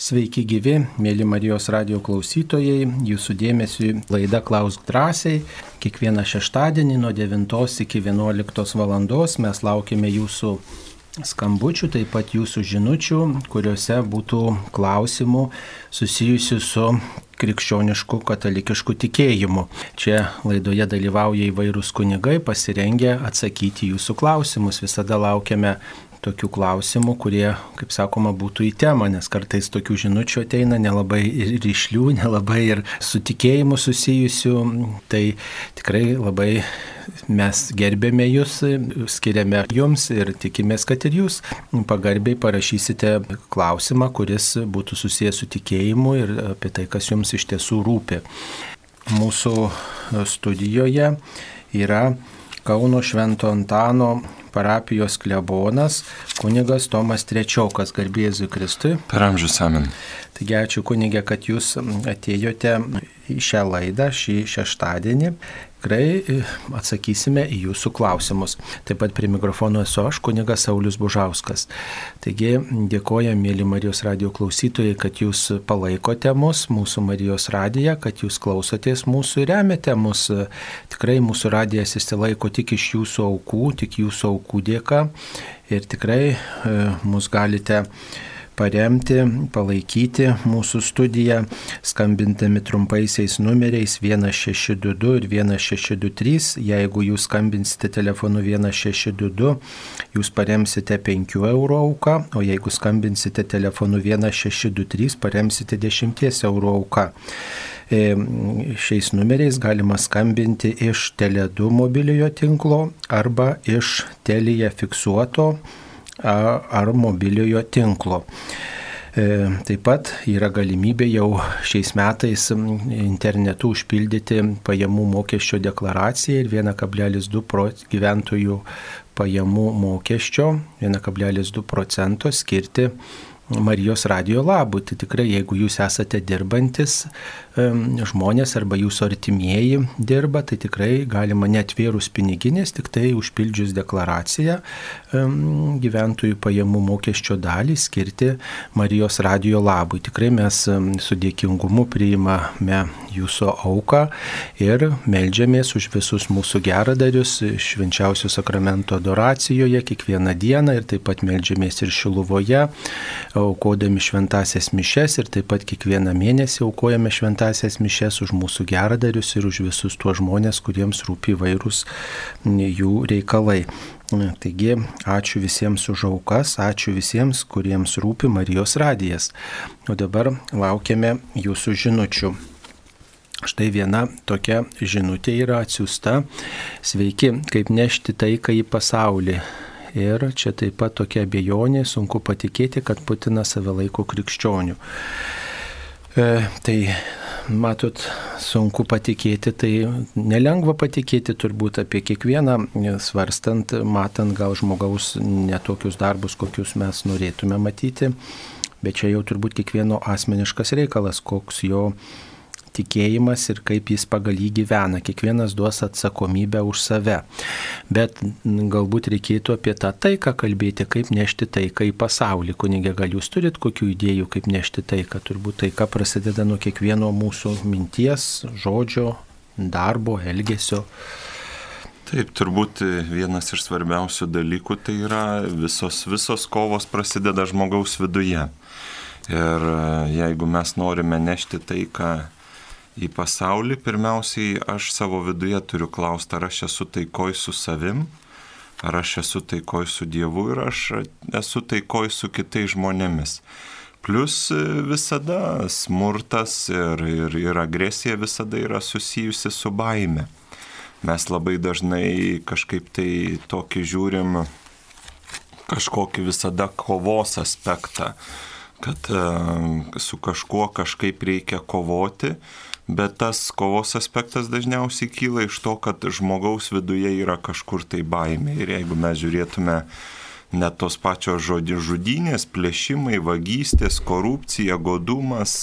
Sveiki gyvi, mėly Marijos radio klausytojai, jūsų dėmesį laida Klausk drąsiai. Kiekvieną šeštadienį nuo 9 iki 11 val. mes laukime jūsų skambučių, taip pat jūsų žinučių, kuriuose būtų klausimų susijusių su krikščionišku katalikišku tikėjimu. Čia laidoje dalyvauja įvairūs kunigai pasirengę atsakyti jūsų klausimus. Visada laukiame tokių klausimų, kurie, kaip sakoma, būtų į temą, nes kartais tokių žinučių ateina nelabai ir ryšlių, nelabai ir su tikėjimu susijusių. Tai tikrai labai mes gerbėme jūs, skiriame jums ir tikimės, kad ir jūs pagarbiai parašysite klausimą, kuris būtų susijęs su tikėjimu ir apie tai, kas jums iš tiesų rūpi. Mūsų studijoje yra Kauno Švento Antano parapijos klebonas, kunigas Tomas Trečiokas, garbėzui Kristui. Per amžius amen. Taigi ačiū kunigė, kad jūs atėjote į šią laidą šį šeštadienį tikrai e, atsakysime į jūsų klausimus. Taip pat prie mikrofono esu aš, kunigas Saulis Bužauskas. Taigi dėkoja, mėly Marijos radio klausytojai, kad jūs palaikote mus, mūsų Marijos radiją, kad jūs klausotės mūsų ir remiate mus. Tikrai mūsų radijas įsilaiko tik iš jūsų aukų, tik jūsų aukų dėka. Ir tikrai e, mus galite paremti, palaikyti mūsų studiją, skambintami trumpaisiais numeriais 1622 ir 1623. Jeigu jūs skambinsite telefonu 1622, jūs paremsite 5 eurų auką, o jeigu skambinsite telefonu 1623, paremsite 10 eurų auką. E, šiais numeriais galima skambinti iš Tele2 mobiliojo tinklo arba iš Telija fiksuoto ar mobiliojo tinklo. E, taip pat yra galimybė jau šiais metais internetu užpildyti pajamų mokesčio deklaraciją ir 1,2 gyventojų pajamų mokesčio, 1,2 procento skirti Marijos radio labui. Tai tikrai, jeigu jūs esate dirbantis žmonės arba jūsų artimieji dirba, tai tikrai galima netvėrus piniginės, tik tai užpildžius deklaraciją gyventojų pajamų mokesčio dalį skirti Marijos radio labui. Tikrai mes su dėkingumu priimame jūsų auką ir melžiamės už visus mūsų geradarius švenčiausio sakramento adoracijoje kiekvieną dieną ir taip pat melžiamės ir Šiluvoje aukodami šventasias mišes ir taip pat kiekvieną mėnesį aukojame šventasias mišes už mūsų geradarius ir už visus tuos žmonės, kuriems rūpi vairūs jų reikalai. Taigi, ačiū visiems už aukas, ačiū visiems, kuriems rūpi Marijos radijas. O dabar laukiame jūsų žinučių. Štai viena tokia žinutė yra atsiusta. Sveiki, kaip nešti taiką į pasaulį. Ir čia taip pat tokia abejonė, sunku patikėti, kad Putinas save laiko krikščionių. E, tai matot, sunku patikėti, tai nelengva patikėti turbūt apie kiekvieną, svarstant, matant gal žmogaus netokius darbus, kokius mes norėtume matyti, bet čia jau turbūt kiekvieno asmeniškas reikalas, koks jo tikėjimas ir kaip jis pagal jį gyvena. Kiekvienas duos atsakomybę už save. Bet galbūt reikėtų apie tą taiką kalbėti, kaip nešti taiką į pasaulį. Kunigė, gal jūs turit kokių idėjų, kaip nešti taiką? Turbūt taika prasideda nuo kiekvieno mūsų minties, žodžio, darbo, elgesio. Taip, turbūt vienas iš svarbiausių dalykų tai yra visos, visos kovos prasideda žmogaus viduje. Ir jeigu mes norime nešti taiką į pasaulį, pirmiausiai aš savo viduje turiu klausti, ar aš esu taikoj su savim, ar aš esu taikoj su Dievu ir aš esu taikoj su kitais žmonėmis. Plus visada smurtas ir, ir, ir agresija visada yra susijusi su baime. Mes labai dažnai kažkaip tai tokį žiūrim kažkokį visada kovos aspektą, kad su kažkuo kažkaip reikia kovoti, bet tas kovos aspektas dažniausiai kyla iš to, kad žmogaus viduje yra kažkur tai baimė. Ir jeigu mes žiūrėtume net tos pačios žodį žudynės, plėšimai, vagystės, korupcija, godumas,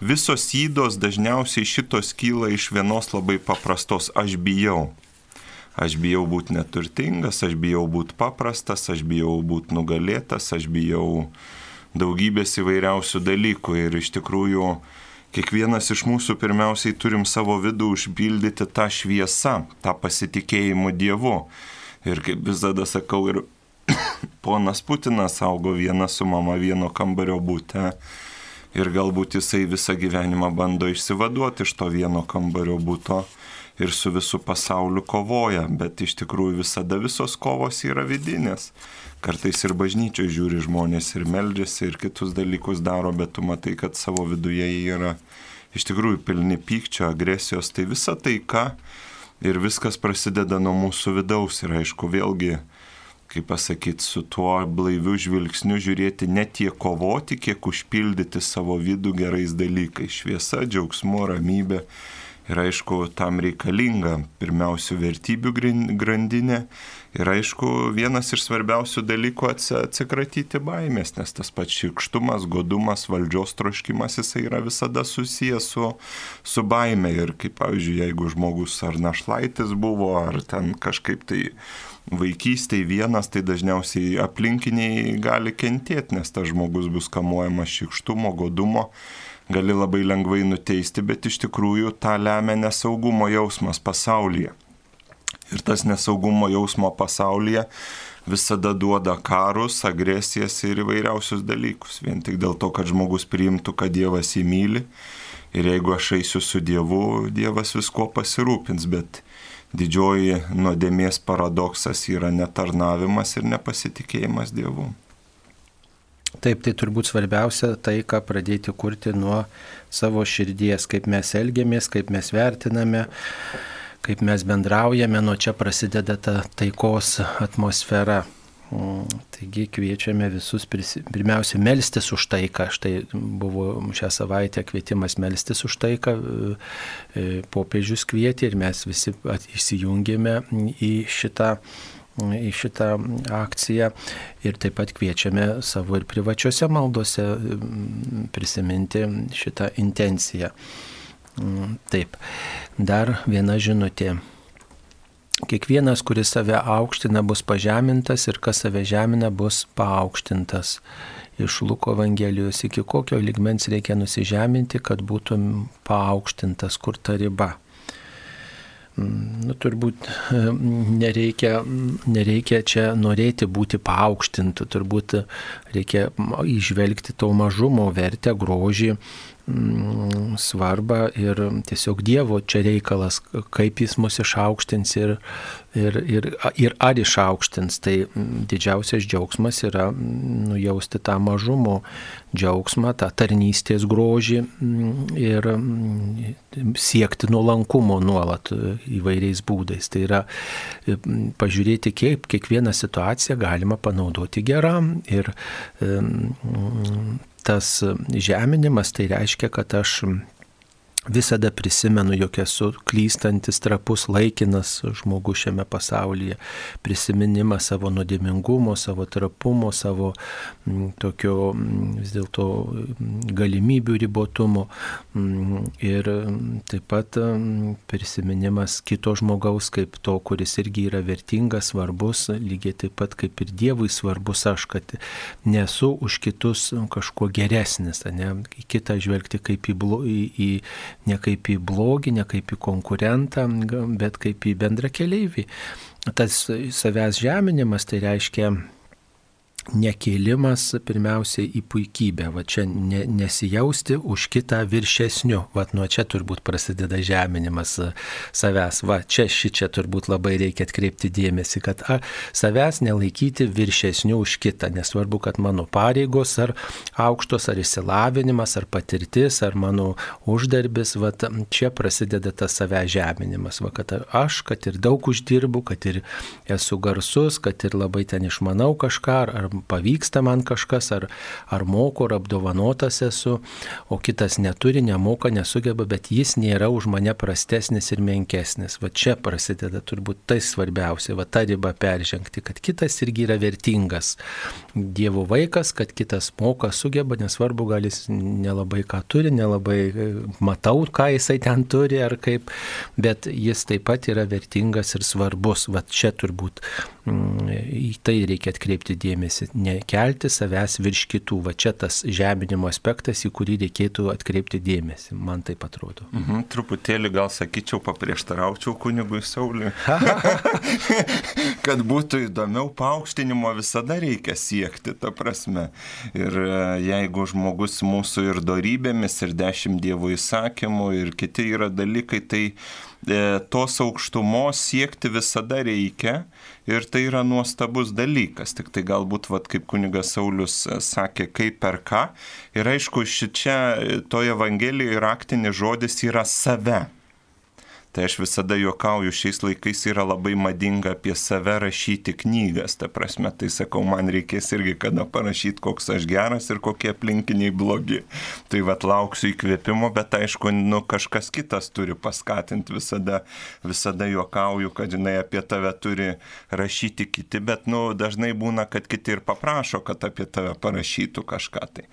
visos įdos dažniausiai šitos kyla iš vienos labai paprastos aš bijau. Aš bijau būti neturtingas, aš bijau būti paprastas, aš bijau būti nugalėtas, aš bijau daugybės įvairiausių dalykų ir iš tikrųjų kiekvienas iš mūsų pirmiausiai turim savo vidų užpildyti tą šviesą, tą pasitikėjimą Dievu. Ir kaip visada sakau, ir ponas Putinas augo vieną su mama vieno kambario būte. Ir galbūt jisai visą gyvenimą bando išsivaduoti iš to vieno kambario būto ir su visų pasauliu kovoja, bet iš tikrųjų visada visos kovos yra vidinės. Kartais ir bažnyčioje žiūri žmonės ir meldžiasi ir kitus dalykus daro, bet tu matai, kad savo viduje jie yra iš tikrųjų pilni pykčio, agresijos, tai visa taika ir viskas prasideda nuo mūsų vidaus. Ir aišku vėlgi, kaip pasakyti, su tuo blaiviu žvilgsniu žiūrėti ne tiek kovoti, kiek užpildyti savo vidų gerais dalykais - šviesa, džiaugsmu, ramybė. Ir aišku, tam reikalinga pirmiausia vertybių grandinė. Ir aišku, vienas iš svarbiausių dalykų atsikratyti baimės, nes tas pats šikštumas, godumas, valdžios troškimas, jisai yra visada susijęs su, su baime. Ir kaip, pavyzdžiui, jeigu žmogus ar našlaitis buvo, ar ten kažkaip tai vaikystėje vienas, tai dažniausiai aplinkiniai gali kentėti, nes tas žmogus bus kamuojamas šikštumo, godumo gali labai lengvai nuteisti, bet iš tikrųjų tą lemia nesaugumo jausmas pasaulyje. Ir tas nesaugumo jausmo pasaulyje visada duoda karus, agresijas ir įvairiausius dalykus. Vien tik dėl to, kad žmogus priimtų, kad Dievas jį myli. Ir jeigu aš eisiu su Dievu, Dievas visko pasirūpins, bet didžioji nuodėmės paradoksas yra netarnavimas ir nepasitikėjimas Dievu. Taip, tai turbūt svarbiausia tai, ką pradėti kurti nuo savo širdies, kaip mes elgiamės, kaip mes vertiname, kaip mes bendraujame, nuo čia prasideda ta taikos atmosfera. Mm, taigi kviečiame visus pirmiausia melstis už taiką. Štai buvo šią savaitę kvietimas melstis už taiką, e, e, popiežius kvietė ir mes visi įsijungėme į šitą į šitą akciją ir taip pat kviečiame savo ir privačiose maldose prisiminti šitą intenciją. Taip, dar viena žinutė. Kiekvienas, kuris save aukština, bus pažemintas ir kas save žemina, bus paaukštintas. Iš Luko Evangelijos iki kokio ligmens reikia nusižeminti, kad būtum paaukštintas, kur ta riba. Nu, turbūt nereikia, nereikia čia norėti būti paaukštintų, turbūt reikia išvelgti to mažumo vertę, grožį, svarbą ir tiesiog Dievo čia reikalas, kaip jis mus išaukštins ir, ir, ir, ir ar išaukštins. Tai mm, didžiausias džiaugsmas yra mm, nujausti tą mažumo džiaugsmą, tą tarnystės grožį ir siekti nuolankumo nuolat įvairiais būdais. Tai yra pažiūrėti, kaip kiekvieną situaciją galima panaudoti geram ir tas žeminimas tai reiškia, kad aš Visada prisimenu, jog esu klystantis, trapus, laikinas žmogus šiame pasaulyje. Prisiminimas savo nuodėmingumo, savo trapumo, savo m, mm, tokio mm, vis dėlto mm, galimybių ribotumo. M, ir taip pat m, prisiminimas kito žmogaus kaip to, kuris irgi yra vertingas, svarbus, lygiai taip pat kaip ir Dievui svarbus aš, kad nesu už kitus kažkuo geresnis, ne, kitą žvelgti kaip į, į, į ne kaip į blogį, ne kaip į konkurentą, bet kaip į bendrą keliaivį. Tas savęs žeminimas tai reiškia nekėlimas pirmiausiai į puikybę, va čia ne, nesijausti už kitą viršesniu, va nuo čia turbūt prasideda žeminimas savęs, va čia ši čia turbūt labai reikia atkreipti dėmesį, kad a, savęs nelaikyti viršesniu už kitą, nesvarbu, kad mano pareigos ar aukštos, ar įsilavinimas, ar patirtis, ar mano uždarbis, va čia prasideda tas savęs žeminimas, va kad aš, kad ir daug uždirbu, kad ir esu garsus, kad ir labai ten išmanau kažką, ar pavyksta man kažkas, ar, ar moku, ar apdovanotas esu, o kitas neturi, nemoka, nesugeba, bet jis nėra už mane prastesnis ir menkesnis. Va čia prasideda turbūt tai svarbiausia, va tą ribą peržengti, kad kitas irgi yra vertingas. Dievo vaikas, kad kitas moka, sugeba, nesvarbu, gal jis nelabai ką turi, nelabai e, matau, ką jisai ten turi ar kaip, bet jis taip pat yra vertingas ir svarbus. Va čia turbūt į tai reikia atkreipti dėmesį nekelti savęs virš kitų. Va čia tas žeminimo aspektas, į kurį reikėtų atkreipti dėmesį, man tai atrodo. Mhm, truputėlį gal sakyčiau, paprieštaraučiau kunigui Sauliui. kad būtų įdomiau, paaukštinimo visada reikia siekti, ta prasme. Ir e, jeigu žmogus mūsų ir darybėmis, ir dešimt dievų įsakymų, ir kiti yra dalykai, tai tos aukštumos siekti visada reikia ir tai yra nuostabus dalykas. Tik tai galbūt, vat, kaip kunigas Saulis e, sakė, kaip per ką. Ir aišku, šičia e, toje Evangelijoje raktinis žodis yra save. Tai aš visada juokauju, šiais laikais yra labai madinga apie save rašyti knygas. Ta prasme, tai sakau, man reikės irgi kada parašyti, koks aš geras ir kokie aplinkiniai blogi. Tai vad lauksiu įkvėpimo, bet aišku, nu, kažkas kitas turi paskatinti visada. Visada juokauju, kad žinai, apie tave turi rašyti kiti, bet nu, dažnai būna, kad kiti ir paprašo, kad apie tave parašytų kažką. Tai,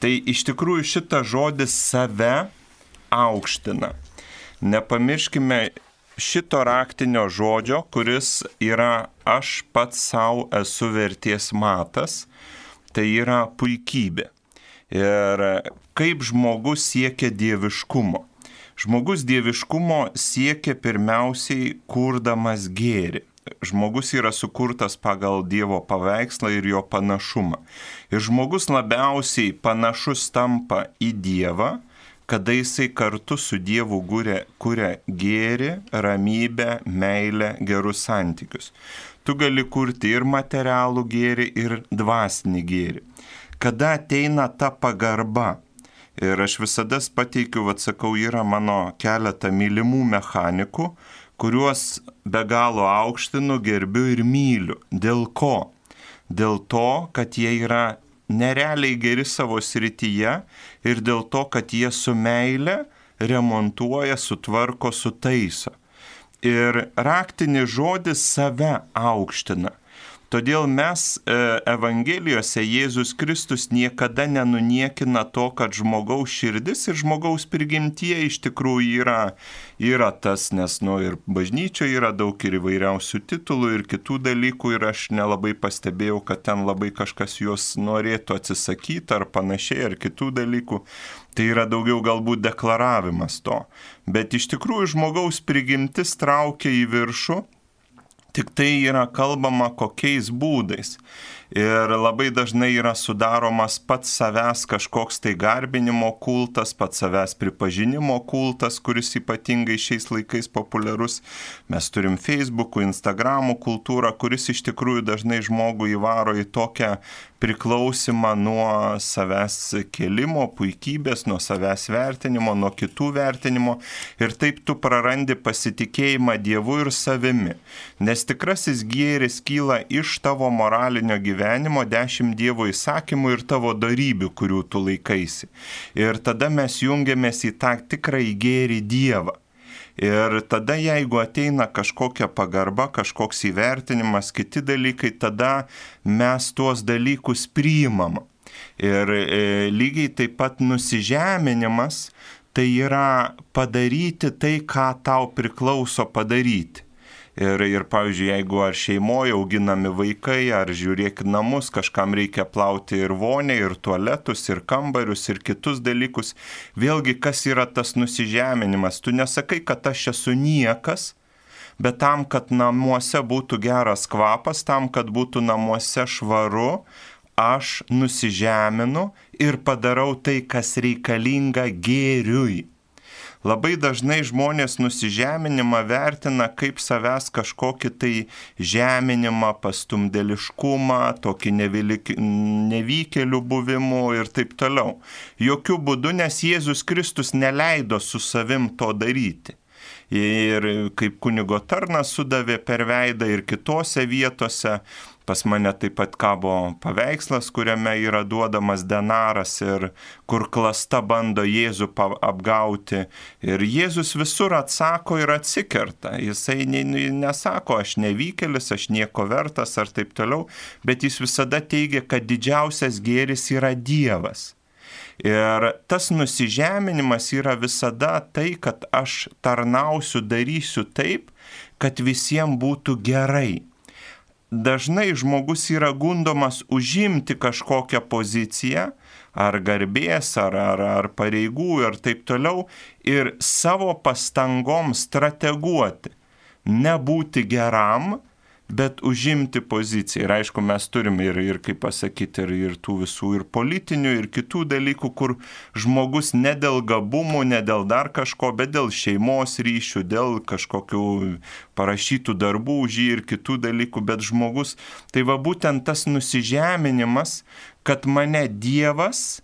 tai iš tikrųjų šitas žodis save aukština nepamirškime šito raktinio žodžio, kuris yra aš pats savo esu verties matas, tai yra puikybė. Ir kaip žmogus siekia dieviškumo. Žmogus dieviškumo siekia pirmiausiai kurdamas gėri. Žmogus yra sukurtas pagal Dievo paveikslą ir jo panašumą. Ir žmogus labiausiai panašus tampa į Dievą, kada jisai kartu su Dievu kuria, kuria gėri, ramybę, meilę, gerus santykius. Tu gali kurti ir materialų gėri, ir dvasinį gėri. Kada ateina ta pagarba, ir aš visada pateikiu, atsakau, yra mano keletą mylimų mechanikų, kuriuos be galo aukštinu, gerbiu ir myliu. Dėl ko? Dėl to, kad jie yra nerealiai geri savo srityje ir dėl to, kad jie su meile remontuoja, sutvarko, sutaiso. Ir raktinis žodis save aukština. Todėl mes e, Evangelijose Jėzus Kristus niekada nenuniekina to, kad žmogaus širdis ir žmogaus prigimtie iš tikrųjų yra, yra tas, nes nu, ir bažnyčioje yra daug ir įvairiausių titulų ir kitų dalykų ir aš nelabai pastebėjau, kad ten labai kažkas juos norėtų atsisakyti ar panašiai ar kitų dalykų. Tai yra daugiau galbūt deklaravimas to. Bet iš tikrųjų žmogaus prigimtis traukia į viršų Tik tai yra kalbama kokiais būdais. Ir labai dažnai yra sudaromas pats savęs kažkoks tai garbinimo kultas, pats savęs pripažinimo kultas, kuris ypatingai šiais laikais populiarus. Mes turim Facebook'ų, Instagram'ų kultūrą, kuris iš tikrųjų dažnai žmogų įvaro į tokią priklausimą nuo savęs kelimo, puikybės, nuo savęs vertinimo, nuo kitų vertinimo ir taip tu prarandi pasitikėjimą Dievu ir savimi. Nes tikrasis gėris kyla iš tavo moralinio gyvenimo, dešimt Dievo įsakymų ir tavo darybių, kurių tu laikaisi. Ir tada mes jungiamės į tą tikrąjį gėrį Dievą. Ir tada jeigu ateina kažkokia pagarba, kažkoks įvertinimas, kiti dalykai, tada mes tuos dalykus priimam. Ir e, lygiai taip pat nusižeminimas tai yra padaryti tai, ką tau priklauso padaryti. Ir, ir pavyzdžiui, jeigu ar šeimoje auginami vaikai, ar žiūrėk namus, kažkam reikia plauti ir vonę, ir tualetus, ir kambarius, ir kitus dalykus, vėlgi kas yra tas nusižeminimas. Tu nesakai, kad aš esu niekas, bet tam, kad namuose būtų geras kvapas, tam, kad būtų namuose švaru, aš nusižeminu ir padarau tai, kas reikalinga gėriui. Labai dažnai žmonės nusižeminimą vertina kaip savęs kažkokį tai žeminimą, pastumdėliškumą, tokį nevykėlių buvimų ir taip toliau. Jokių būdų, nes Jėzus Kristus neleido su savim to daryti ir kaip kunigo tarnas sudavė per veidą ir kitose vietose, Pas mane taip pat kabo paveikslas, kuriame yra duodamas denaras ir kur klasta bando Jėzų apgauti. Ir Jėzus visur atsako ir atsikerta. Jisai nesako, aš nevykėlis, aš nieko vertas ar taip toliau, bet jis visada teigia, kad didžiausias gėris yra Dievas. Ir tas nusižeminimas yra visada tai, kad aš tarnausiu, darysiu taip, kad visiems būtų gerai dažnai žmogus yra gundomas užimti kažkokią poziciją, ar garbės, ar, ar, ar pareigų ir taip toliau, ir savo pastangom strateguoti, nebūti geram, bet užimti poziciją. Ir aišku, mes turim ir, ir kaip pasakyti, ir, ir tų visų ir politinių, ir kitų dalykų, kur žmogus ne dėl gabumų, ne dėl dar kažko, bet dėl šeimos ryšių, dėl kažkokių parašytų darbų už jį ir kitų dalykų, bet žmogus, tai va būtent tas nusižeminimas, kad mane Dievas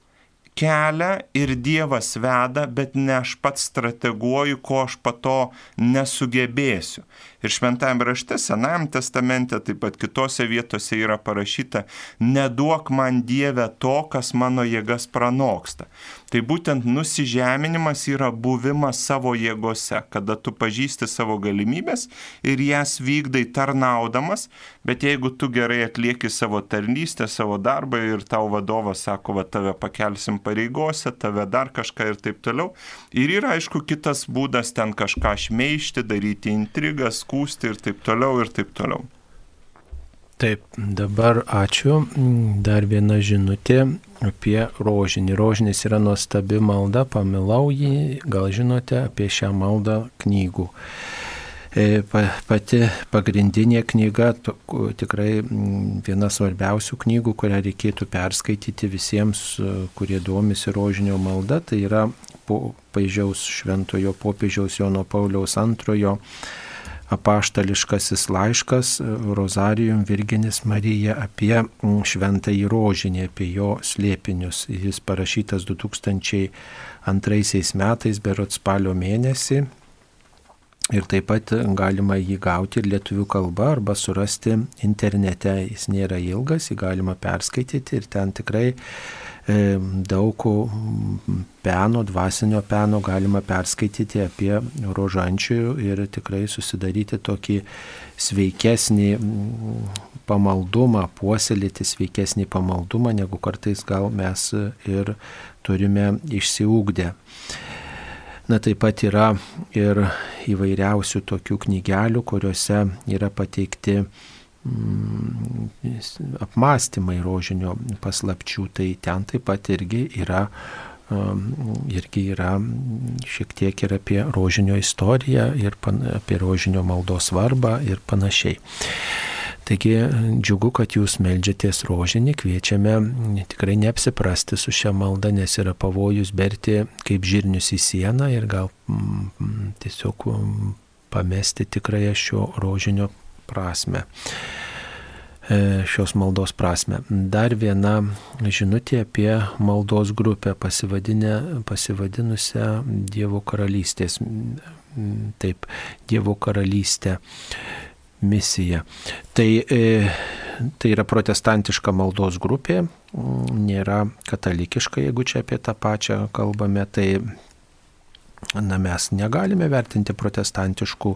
kelia ir Dievas veda, bet ne aš pats strateguoju, ko aš pato nesugebėsiu. Ir šventajame rašte, Senajame testamente, taip pat kitose vietose yra parašyta, neduok man Dieve to, kas mano jėgas pranoksta. Tai būtent nusižeminimas yra buvimas savo jėgose, kada tu pažįsti savo galimybės ir jas vykdai tarnaudamas, bet jeigu tu gerai atlieki savo tarnystę, savo darbą ir tau vadovas sako, va tave pakelsim pareigose, tave dar kažką ir taip toliau. Ir yra aišku kitas būdas ten kažką šmeišti, daryti intrigas, skūsti ir taip toliau ir taip toliau. Taip, dabar ačiū. Dar viena žinutė apie rožinį. Rožinis yra nuostabi malda, pamilau jį, gal žinote apie šią maldą knygų. E, pati pagrindinė knyga, tikrai viena svarbiausių knygų, kurią reikėtų perskaityti visiems, kurie domisi rožinio malda, tai yra Pažiaus šventojo popiežiaus Jono Pauliaus antrojo apaštališkasis laiškas Rozarijum Virginis Marija apie šventąjį rožinį, apie jo slėpinius. Jis parašytas 2002 metais, berot spalio mėnesį. Ir taip pat galima jį gauti ir lietuvių kalba arba surasti internete. Jis nėra ilgas, jį galima perskaityti ir ten tikrai E, daug peno, dvasinio peno galima perskaityti apie rožančių ir tikrai susidaryti tokį sveikesnį pamaldumą, puoselėti sveikesnį pamaldumą, negu kartais gal mes ir turime išsiugdę. Na taip pat yra ir įvairiausių tokių knygelių, kuriuose yra pateikti Mm, apmąstymai rožinio paslapčių, tai ten taip pat irgi yra, um, irgi yra šiek tiek ir apie rožinio istoriją, ir apie rožinio maldos svarbą ir panašiai. Taigi džiugu, kad jūs melžiatės rožinį, kviečiame tikrai neapsiprasti su šia malda, nes yra pavojus berti kaip žirnius į sieną ir gal mm, tiesiog pamesti tikrąją šio rožinio prasme e, šios maldos prasme. Dar viena žinutė apie maldos grupę pasivadinusią Dievo karalystės. Taip, Dievo karalystė misija. Tai, e, tai yra protestantiška maldos grupė, nėra katalikiška, jeigu čia apie tą pačią kalbame, tai Na, mes negalime vertinti protestantiškų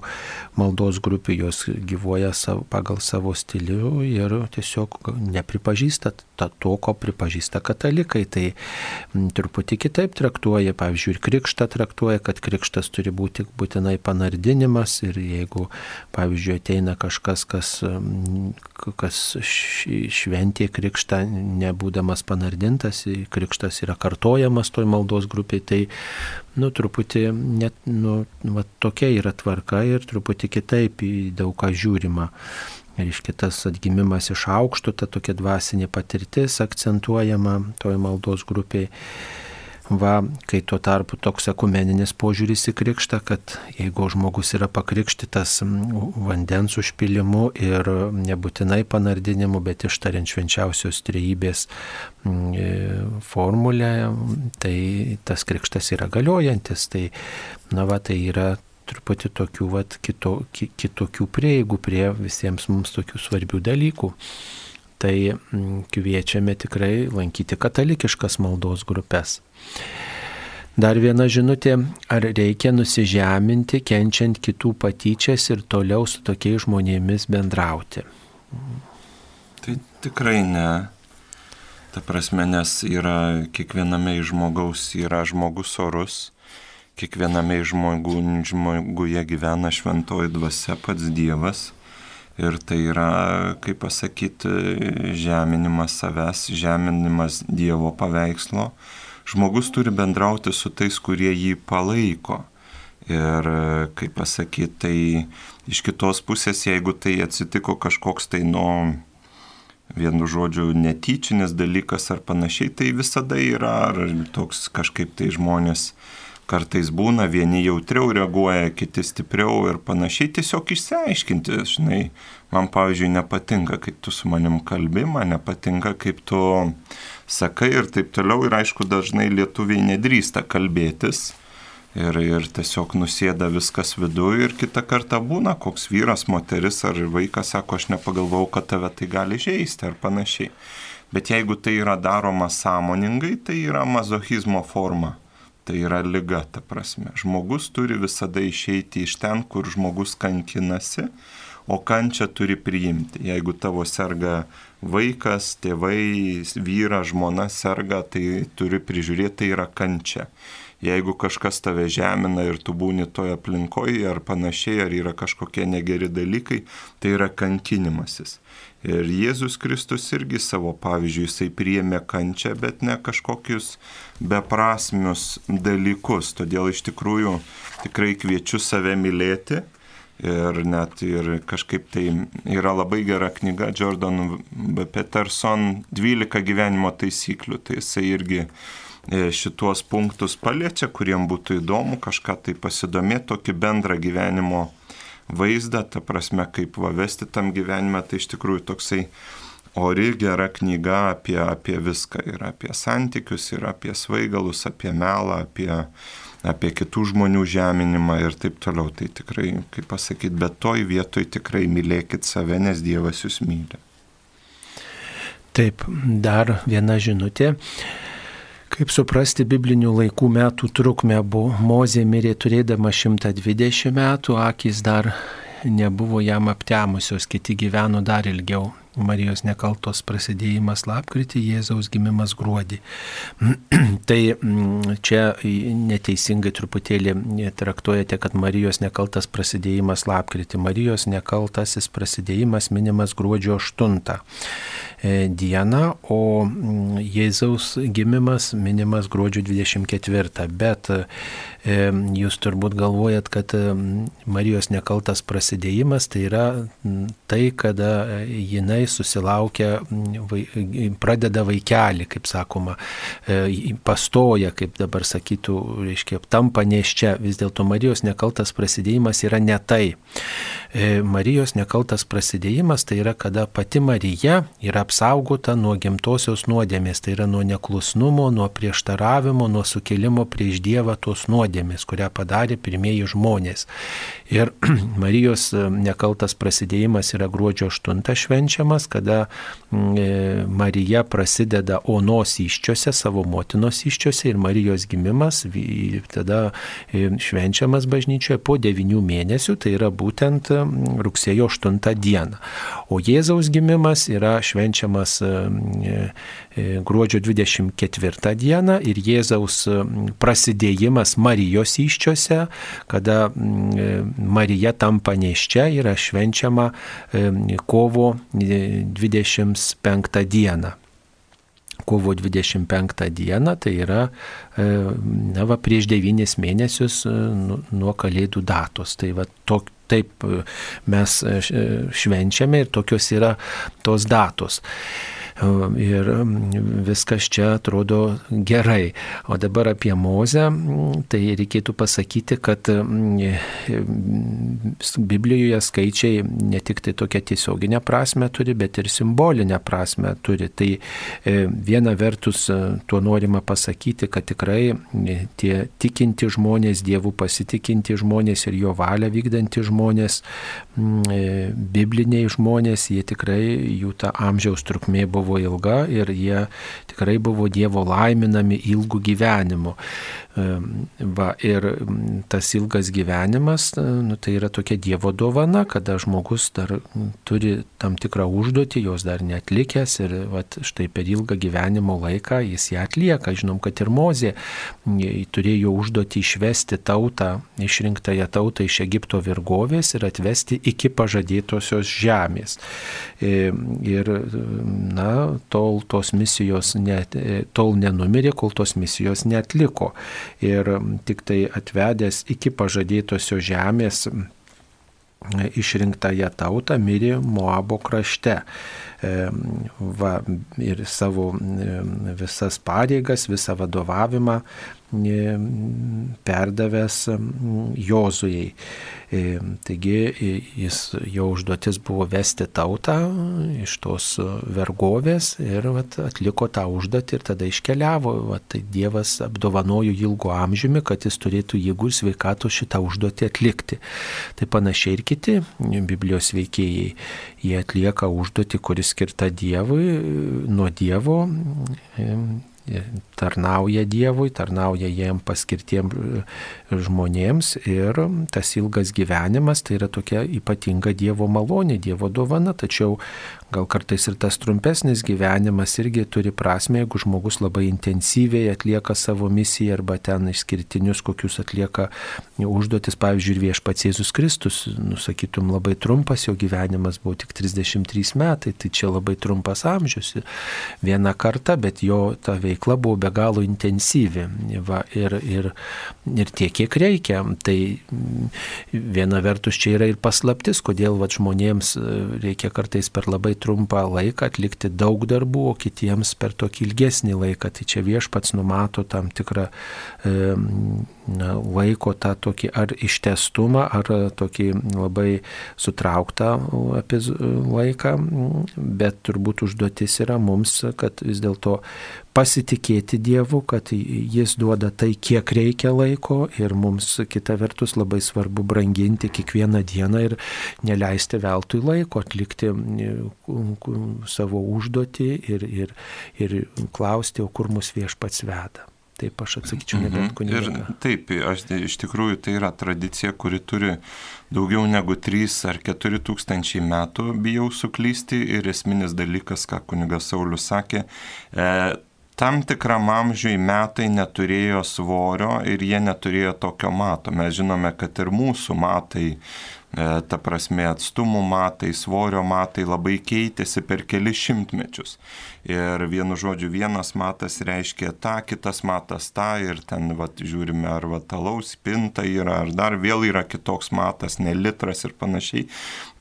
maldos grupių, jos gyvoja savo, pagal savo stilių ir tiesiog nepripažįsta to, ko pripažįsta katalikai. Tai m, truputį kitaip traktuoja, pavyzdžiui, ir krikštą traktuoja, kad krikštas turi būti būtinai panardinimas ir jeigu, pavyzdžiui, ateina kažkas, kas, kas šventė krikštą, nebūdamas panardintas, krikštas yra kartojamas toj maldos grupiai, tai nu, truputį net, nu, va, tokia yra tvarka ir truputį kitaip į daug ką žiūrima. Ir iš kitas atgimimas iš aukšto, ta tokia dvasinė patirtis akcentuojama toj maldos grupiai. Va, kai tuo tarpu toks ekumeninis požiūris į krikštą, kad jeigu žmogus yra pakrikštytas vandens užpilimu ir nebūtinai panardinimu, bet ištariant švenčiausios trejybės e, formulę, tai tas krikštas yra galiojantis. Tai, na, va, tai yra truputį tokių vat, kito, kitokių prieigų prie visiems mums tokių svarbių dalykų tai mm, kviečiame tikrai lankyti katalikiškas maldos grupės. Dar viena žinutė, ar reikia nusižeminti, kenčiant kitų patyčias ir toliau su tokiais žmonėmis bendrauti? Tai tikrai ne. Ta prasme, nes yra kiekviename iš žmogaus yra žmogus orus, kiekviename iš žmogų, žmoguje gyvena šventoji dvasia, pats Dievas Ir tai yra, kaip pasakyti, žeminimas savęs, žeminimas Dievo paveikslo. Žmogus turi bendrauti su tais, kurie jį palaiko. Ir, kaip pasakyti, tai iš kitos pusės, jeigu tai atsitiko kažkoks tai nuo vienu žodžiu netyčinis dalykas ar panašiai, tai visada yra, ar toks kažkaip tai žmonės kartais būna, vieni jautriau reaguoja, kiti stipriau ir panašiai, tiesiog išsiaiškinti, žinai, man pavyzdžiui nepatinka, kaip tu su manim kalbi, man nepatinka, kaip tu sakai ir taip toliau ir aišku, dažnai lietuviai nedrįsta kalbėtis. Ir, ir tiesiog nusėda viskas viduje ir kitą kartą būna, koks vyras, moteris ar vaikas sako, aš nepagalvojau, kad tave tai gali žaisti ar panašiai. Bet jeigu tai yra daroma sąmoningai, tai yra mazochizmo forma. Tai yra lyga, ta prasme. Žmogus turi visada išeiti iš ten, kur žmogus kankinasi, o kančią turi priimti. Jeigu tavo serga vaikas, tėvai, vyras, žmona serga, tai turi prižiūrėti, tai yra kančia. Jeigu kažkas tave žemina ir tu būni toje aplinkoje ar panašiai, ar yra kažkokie negeri dalykai, tai yra kankinimasis. Ir Jėzus Kristus irgi savo pavyzdžiui, jisai priėmė kančią, bet ne kažkokius beprasmius dalykus. Todėl iš tikrųjų tikrai kviečiu save mylėti. Ir net ir kažkaip tai yra labai gera knyga Jordan Peterson 12 gyvenimo taisyklių. Tai jisai irgi e, šituos punktus paliečia, kuriem būtų įdomu kažką tai pasidomėti, tokį bendrą gyvenimo vaizdą, ta prasme, kaip vavesti tam gyvenime, tai iš tikrųjų toksai ori gera knyga apie, apie viską. Ir apie santykius, ir apie svaigalus, apie melą, apie, apie kitų žmonių žeminimą ir taip toliau. Tai tikrai, kaip pasakyti, bet toj vietoj tikrai mylėkit save, nes Dievas jūs myli. Taip, dar viena žinutė. Kaip suprasti biblinių laikų metų trukmę buvo? Mozė mirė turėdama 120 metų, akis dar nebuvo jam aptemusios, kiti gyveno dar ilgiau. Marijos nekaltos prasidėjimas lapkritį, Jėzaus gimimas gruodį. tai mm, čia neteisingai truputėlį traktuojate, kad Marijos nekaltas prasidėjimas lapkritį. Marijos nekaltasis prasidėjimas minimas gruodžio 8 e, dieną, o mm, Jėzaus gimimas minimas gruodžio 24. Bet jūs turbūt galvojat, kad Marijos nekaltas prasidėjimas tai yra tai, kada jinai susilaukia, pradeda vaikelį, kaip sakoma, e, pastoja, kaip dabar sakytų, reiškia, tampa neščia. Vis dėlto Marijos nekaltas prasidėjimas yra ne tai. E, Marijos nekaltas prasidėjimas tai yra, kada pati Marija yra apsaugota nuo gimtosios nuodėmės, tai yra nuo neklusnumo, nuo prieštaravimo, nuo sukėlimo prieš Dievą tos nuodėmės kurią padarė pirmieji žmonės. Ir Marijos e, nekaltas prasidėjimas yra gruodžio 8 švenčiamas, kada mm, e, Marija prasideda onos iščiose, savo motinos iščiose ir Marijos gimimas tada e, švenčiamas bažnyčioje po 9 mėnesių, tai yra būtent rugsėjo 8 dieną. O Jėzaus gimimas yra švenčiamas gruodžio 24 dieną ir Jėzaus prasidėjimas Marijos iščiose, kada Marija tampa neščia, yra švenčiama kovo 25 dieną kovo 25 dieną, tai yra na, va, prieš devynis mėnesius nu, nuo kalėdų datos. Tai va, to, taip mes švenčiame ir tokios yra tos datos ir viskas čia atrodo gerai. O dabar apie Mozę, tai reikėtų pasakyti, kad Biblijoje skaičiai ne tik tai tokią tiesioginę prasme turi, bet ir simbolinę prasme turi. Tai e, viena vertus e, tuo norima pasakyti, kad tikrai e, tie tikinti žmonės, dievų pasitikinti žmonės ir jo valią vykdanti žmonės, bibliniai žmonės, jie tikrai jų ta amžiaus trukmė buvo buvo ilga ir jie tikrai buvo Dievo laiminami ilgų gyvenimų. Va, ir tas ilgas gyvenimas, nu, tai yra tokia Dievo dovana, kada žmogus dar turi tam tikrą užduotį, jos dar netlikęs ir va, štai per ilgą gyvenimo laiką jis ją atlieka. Žinom, kad ir Mozė turėjo užduotį išvesti tautą, išrinktąją tautą iš Egipto virgovės ir atvesti iki pažadėtosios žemės. Ir, na, tol tos misijos net, tol nenumirė, kol tos misijos netliko ir tik tai atvedęs iki pažadėtosios žemės išrinktąją tautą mirė Moabo krašte. Va, ir savo visas pareigas, visą vadovavimą perdavęs Jozujai. E, taigi jis, jo užduotis buvo vesti tautą iš tos vergovės ir vat, atliko tą užduotį ir tada iškeliavo. Vat, tai Dievas apdovanojo ilgo amžiumi, kad jis turėtų jėgų ir sveikatų šitą užduotį atlikti. Tai panašiai ir kiti Biblijos veikėjai. Jie atlieka užduotį, kuris skirta Dievui, nuo Dievo tarnauja Dievui, tarnauja jiem paskirtiem e, žmonėms ir tas ilgas gyvenimas tai yra tokia ypatinga Dievo malonė, Dievo dovana, tačiau gal kartais ir tas trumpesnis gyvenimas irgi turi prasme, jeigu žmogus labai intensyviai atlieka savo misiją arba ten išskirtinius kokius atlieka užduotis, pavyzdžiui, ir viešpats Jėzus Kristus, nusakytum, labai trumpas jo gyvenimas buvo tik 33 metai, tai čia labai trumpas amžius, viena karta, bet jo ta veikla veikla buvo be galo intensyvi va, ir, ir, ir tiek, kiek reikia. Tai mm, viena vertus čia yra ir paslaptis, kodėl va, žmonėms e, reikia kartais per labai trumpą laiką atlikti daug darbų, o kitiems per tokį ilgesnį laiką. Tai čia viešpats numato tam tikrą e, laiko tą tokį ar ištestumą, ar tokį labai sutrauktą laiką, bet turbūt užduotis yra mums, kad vis dėlto pasitikėti Dievu, kad Jis duoda tai, kiek reikia laiko ir mums kita vertus labai svarbu branginti kiekvieną dieną ir neleisti veltui laiko atlikti savo užduotį ir, ir, ir klausti, o kur mus viešpats veda. Taip aš atsakyčiau, nebent mhm. kunigas. Taip, aš, iš tikrųjų tai yra tradicija, kuri turi daugiau negu 3 ar 4 tūkstančiai metų, bijau suklysti ir esminis dalykas, ką kunigas Saulis sakė, e, tam tikram amžiui metai neturėjo svorio ir jie neturėjo tokio mato. Mes žinome, kad ir mūsų matai E, ta prasme atstumų matai, svorio matai labai keitėsi per kelius šimtmečius. Ir vienu žodžiu, vienas matas reiškia tą, kitas matas tą ir ten vat, žiūrime, ar vatalaus pinta yra, ar dar vėl yra kitoks matas, ne litras ir panašiai.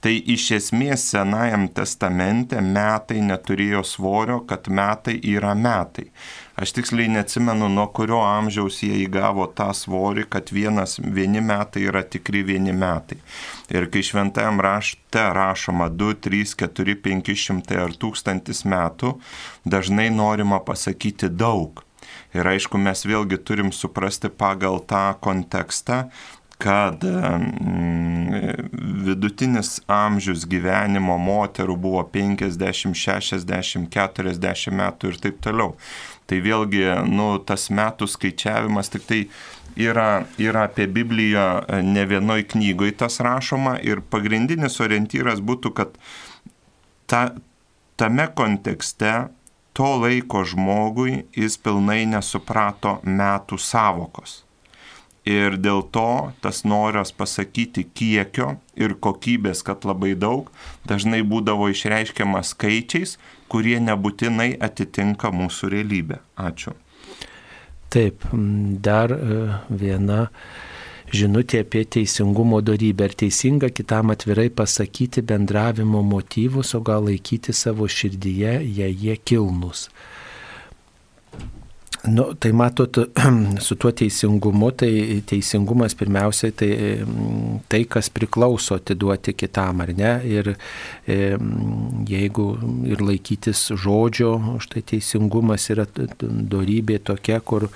Tai iš esmės Senajam testamente metai neturėjo svorio, kad metai yra metai. Aš tiksliai neatsimenu, nuo kurio amžiaus jie įgavo tą svorį, kad vienas, vieni metai yra tikri vieni metai. Ir kai šventajam rašte rašoma 2, 3, 4, 500 ar 1000 metų, dažnai norima pasakyti daug. Ir aišku, mes vėlgi turim suprasti pagal tą kontekstą, kad vidutinis amžius gyvenimo moterų buvo 50, 60, 40 metų ir taip toliau. Tai vėlgi, nu, tas metų skaičiavimas tik tai yra, yra apie Bibliją e, ne vienoj knygoje tas rašoma ir pagrindinis orientyras būtų, kad ta, tame kontekste to laiko žmogui jis pilnai nesuprato metų savokos. Ir dėl to tas noras pasakyti kiekio ir kokybės, kad labai daug, dažnai būdavo išreiškiamas skaičiais, kurie nebūtinai atitinka mūsų realybę. Ačiū. Taip, dar e, viena žinutė apie teisingumo darybę. Ar teisinga kitam atvirai pasakyti bendravimo motyvus, o gal laikyti savo širdyje, jei jie kilnus? Nu, tai matot, su tuo teisingumu, tai teisingumas pirmiausiai tai, tai kas priklauso atiduoti kitam, ar ne? Ir e, jeigu ir laikytis žodžio, štai teisingumas yra darybė tokia, kur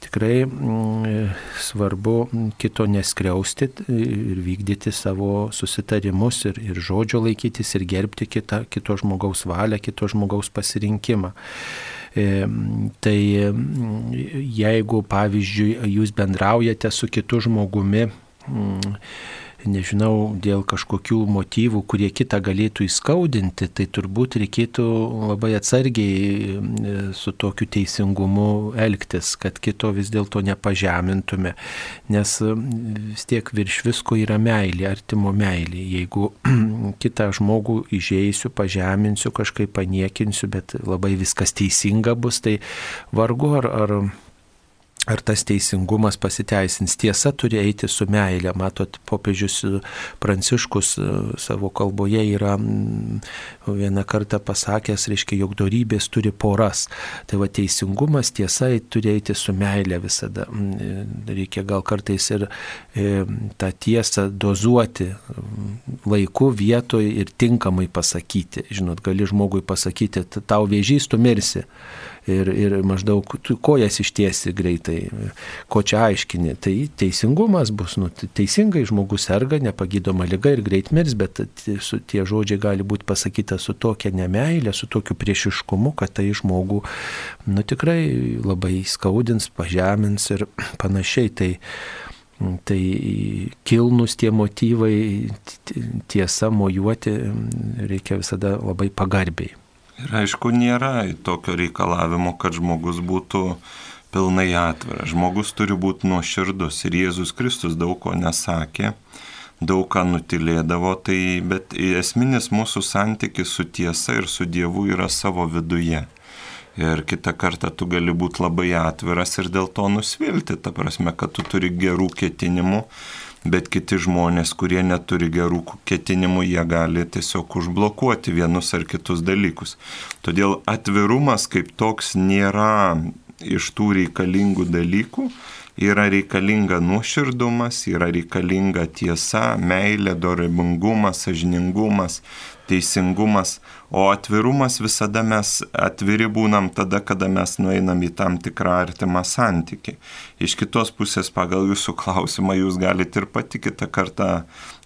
tikrai m, svarbu kito neskriausti ir vykdyti savo susitarimus ir, ir žodžio laikytis ir gerbti kitą, kito žmogaus valią, kito žmogaus pasirinkimą. Tai jeigu, pavyzdžiui, jūs bendraujate su kitu žmogumi, nežinau, dėl kažkokių motyvų, kurie kitą galėtų įskaudinti, tai turbūt reikėtų labai atsargiai e, su tokiu teisingumu elgtis, kad kito vis dėlto nepažemintume, nes e, vis tiek virš visko yra meilė, artimo meilė. Jeigu kitą žmogų įžeisiu, pažeminsiu, kažkaip paniekinsiu, bet labai viskas teisinga bus, tai vargu ar, ar ar tas teisingumas pasiteisins. Tiesa turi eiti su meilė. Matot, popiežius Pranciškus e, savo kalboje yra mm, vieną kartą pasakęs, reiškia, jog darybės turi poras. Tai va teisingumas, tiesa turi eiti su meilė visada. Mm, reikia gal kartais ir e, tą tiesą dozuoti mm, laiku, vietoje ir tinkamai pasakyti. Žinot, gali žmogui pasakyti, tau vėžys, tu mirsi ir, ir maždaug kojas ištiesi greitai, ko čia aiškini. Tai teisingumas bus, nu, teisingai žmogus serga, nepagydoma lyga ir greit mirs, bet su, tie žodžiai gali būti pasakyta su tokia nemailė, su tokiu priešiškumu, kad tai žmogų nu, tikrai labai skaudins, pažemins ir panašiai. Tai, Tai kilnus tie motyvai, tiesa mojuoti reikia visada labai pagarbiai. Ir aišku, nėra tokio reikalavimo, kad žmogus būtų pilnai atviras. Žmogus turi būti nuoširdus. Ir Jėzus Kristus daug ko nesakė, daug ką nutilėdavo, tai, bet esminis mūsų santykis su tiesa ir su Dievu yra savo viduje. Ir kitą kartą tu gali būti labai atviras ir dėl to nusvilti, ta prasme, kad tu turi gerų ketinimų bet kiti žmonės, kurie neturi gerų ketinimų, jie gali tiesiog užblokuoti vienus ar kitus dalykus. Todėl atvirumas kaip toks nėra iš tų reikalingų dalykų, yra reikalinga nuoširdumas, yra reikalinga tiesa, meilė, dorybingumas, sažiningumas, teisingumas, o atvirumas visada mes atviri būnam tada, kada mes nueinam į tam tikrą artimą santyki. Iš kitos pusės, pagal jūsų klausimą, jūs galite ir pati kitą kartą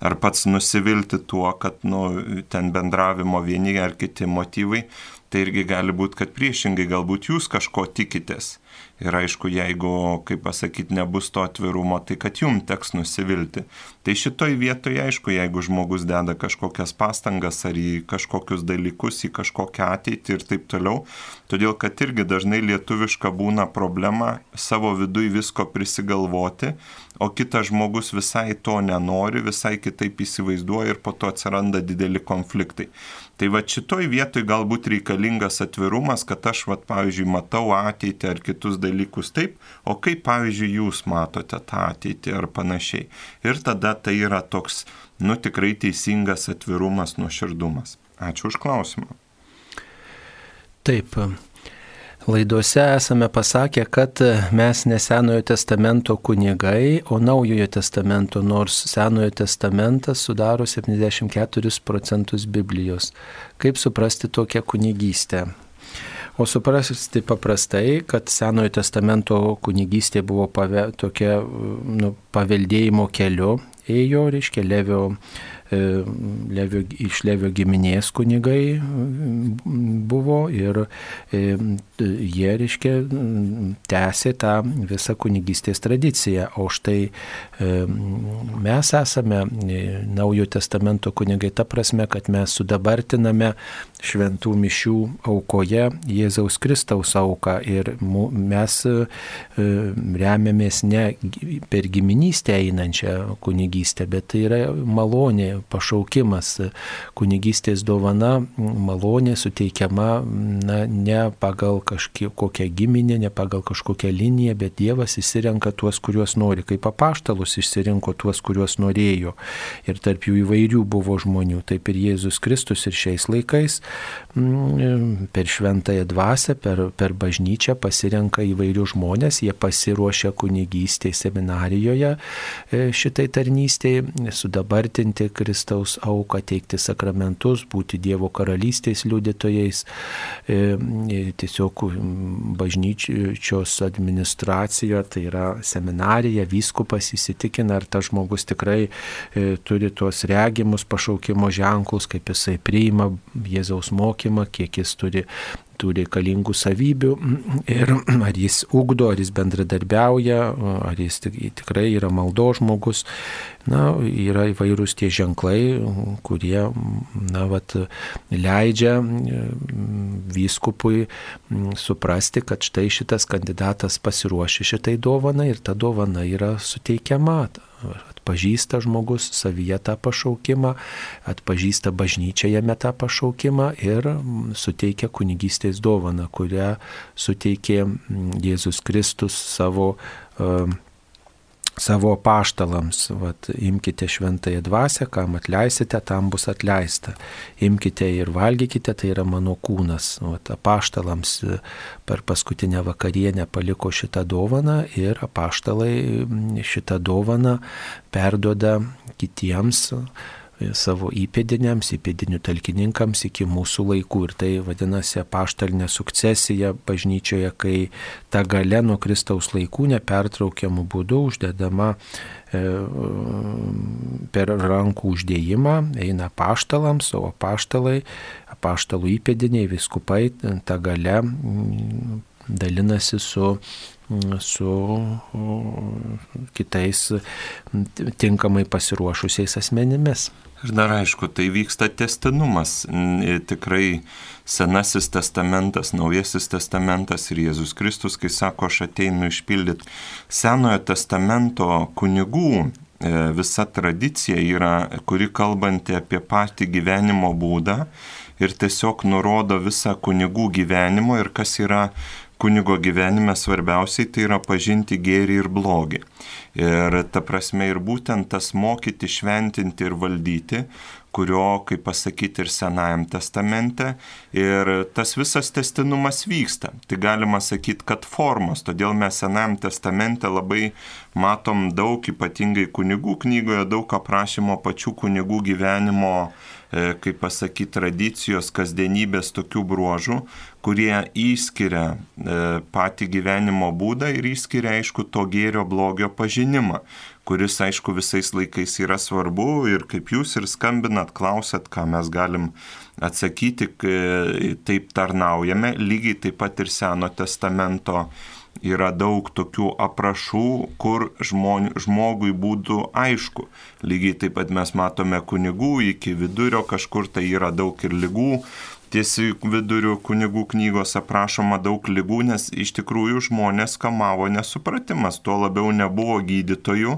ar pats nusivilti tuo, kad nu, ten bendravimo vieni ar kiti motyvai, tai irgi gali būti, kad priešingai galbūt jūs kažko tikitės Ir aišku, jeigu, kaip pasakyti, nebus to atvirumo, tai kad jum teks nusivilti. Tai šitoj vietoje, aišku, jeigu žmogus deda kažkokias pastangas ar į kažkokius dalykus, į kažkokią ateitį ir taip toliau, todėl kad irgi dažnai lietuviška būna problema savo vidui visko prisigalvoti, o kitas žmogus visai to nenori, visai kitaip įsivaizduoja ir po to atsiranda dideli konfliktai. Tai va šitoj vietoj galbūt reikalingas atvirumas, kad aš, va, pavyzdžiui, matau ateitį ar kitus dalykus taip, o kaip, pavyzdžiui, jūs matote tą ateitį ar panašiai. Ir tada tai yra toks, nu tikrai teisingas atvirumas, nuoširdumas. Ačiū už klausimą. Taip, Laidose esame pasakę, kad mes ne Senojo testamento kunigai, o Naujojo testamento, nors Senojo testamentas sudaro 74 procentus Biblijos. Kaip suprasti tokią kunigystę? O suprasti paprastai, kad Senojo testamento kunigystė buvo pave, tokia nu, paveldėjimo keliu, ėjo, reiškia, Levio Levio, iš Levio giminės kunigai buvo ir e, jie, reiškia, tęsė tą visą kunigystės tradiciją. O štai e, mes esame Naujo testamento kunigai ta prasme, kad mes sudabartiname šventų mišių aukoje Jėzaus Kristaus auką ir mes remiamės ne per giminystę einančią kunigystę, bet tai yra malonė pašaukimas. Kunigystės dovana malonė suteikiama na, ne pagal kažkokią giminę, ne pagal kažkokią liniją, bet Dievas išsirenka tuos, kuriuos nori, kaip apaštalus išsirinko tuos, kuriuos norėjo. Ir tarp jų įvairių buvo žmonių. Taip ir Jėzus Kristus ir šiais laikais per šventąją dvasę, per, per bažnyčią pasirenka įvairių žmonės, jie pasiruošia kunigystėje seminarijoje e, šitai tarnystėje, sudabartinti Kristaus auką, teikti sakramentus, būti Dievo karalystės liudytojais. E, e, tiesiog bažnyčios administracija, tai yra seminarija, vyskupas įsitikina, ar tas žmogus tikrai turi tuos regimus pašaukimo ženklus, kaip jisai priima Jėzaus mokymą, kiek jis turi tų reikalingų savybių ir ar jis ugdo, ar jis bendradarbiauja, ar jis tikrai yra maldo žmogus. Na, yra įvairūs tie ženklai, kurie, na, vat, leidžia vyskupui suprasti, kad štai šitas kandidatas pasiruošė šitai dovanai ir ta dovana yra suteikiama atpažįsta žmogus savyje tą pašaukimą, atpažįsta bažnyčia jame tą pašaukimą ir mm, suteikia kunigystės dovaną, kurią suteikė mm, Jėzus Kristus savo uh, savo paštalams, vat, imkite šventąją dvasę, kam atleisite, tam bus atleista. Imkite ir valgykite, tai yra mano kūnas. Vat, paštalams e, per paskutinę vakarienę paliko šitą dovaną ir paštalai šitą dovaną perdoda kitiems savo įpėdiniams, įpėdinių talkininkams iki mūsų laikų. Ir tai vadinasi paštalinė sukcesija bažnyčioje, kai ta gale nuo Kristaus laikų nepertraukiamų būdų uždedama e, per rankų uždėjimą, eina paštalams, o paštalai, paštalų įpėdiniai, viskupai tą gale dalinasi su su kitais tinkamai pasiruošusiais asmenimis. Ir dar aišku, tai vyksta testinumas. Tikrai Senasis testamentas, Naujasis testamentas ir Jėzus Kristus, kai sako, aš ateinu išpildyti Senojo testamento kunigų e, visa tradicija yra, kuri kalbanti apie patį gyvenimo būdą ir tiesiog nurodo visą kunigų gyvenimo ir kas yra kunigo gyvenime svarbiausiai tai yra pažinti gėrį ir blogį. Ir ta prasme ir būtent tas mokyti, šventinti ir valdyti, kurio, kaip pasakyti, ir Senajam testamente. Ir tas visas testinumas vyksta. Tai galima sakyti, kad formos. Todėl mes Senajam testamente labai matom daug, ypatingai kunigų knygoje, daug aprašymo pačių kunigų gyvenimo E, kaip pasakyti, tradicijos, kasdienybės tokių bruožų, kurie įskiria e, patį gyvenimo būdą ir įskiria, aišku, to gėrio blogio pažinimą, kuris, aišku, visais laikais yra svarbu ir kaip jūs ir skambinat, klausat, ką mes galim atsakyti, taip tarnaujame, lygiai taip pat ir Seno testamento yra daug tokių aprašų, kur žmon, žmogui būtų aišku. Lygiai taip pat mes matome kunigų iki vidurio, kažkur tai yra daug ir lygų. Tiesi vidurio kunigų knygos aprašoma daug lygų, nes iš tikrųjų žmonės kamavo nesupratimas, tuo labiau nebuvo gydytojų,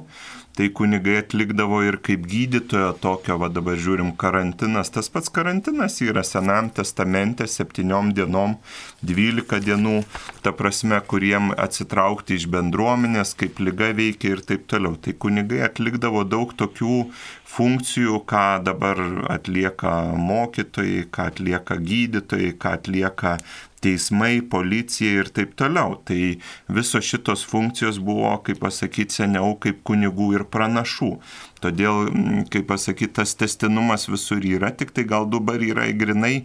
tai kunigai atlikdavo ir kaip gydytojo tokio, va dabar žiūrim, karantinas. Tas pats karantinas yra Senam testamente septyniom dienom, dvylika dienų, ta prasme, kuriem atsitraukti iš bendruomenės, kaip lyga veikia ir taip toliau. Tai kunigai atlikdavo daug tokių funkcijų, ką dabar atlieka mokytojai, ką atlieka gydytojai, ką atlieka teismai, policija ir taip toliau. Tai visos šitos funkcijos buvo, kaip pasakyti, seniau kaip kunigų ir pranašų. Todėl, kaip pasakyti, tas testinumas visur yra, tik tai gal dabar yra grinai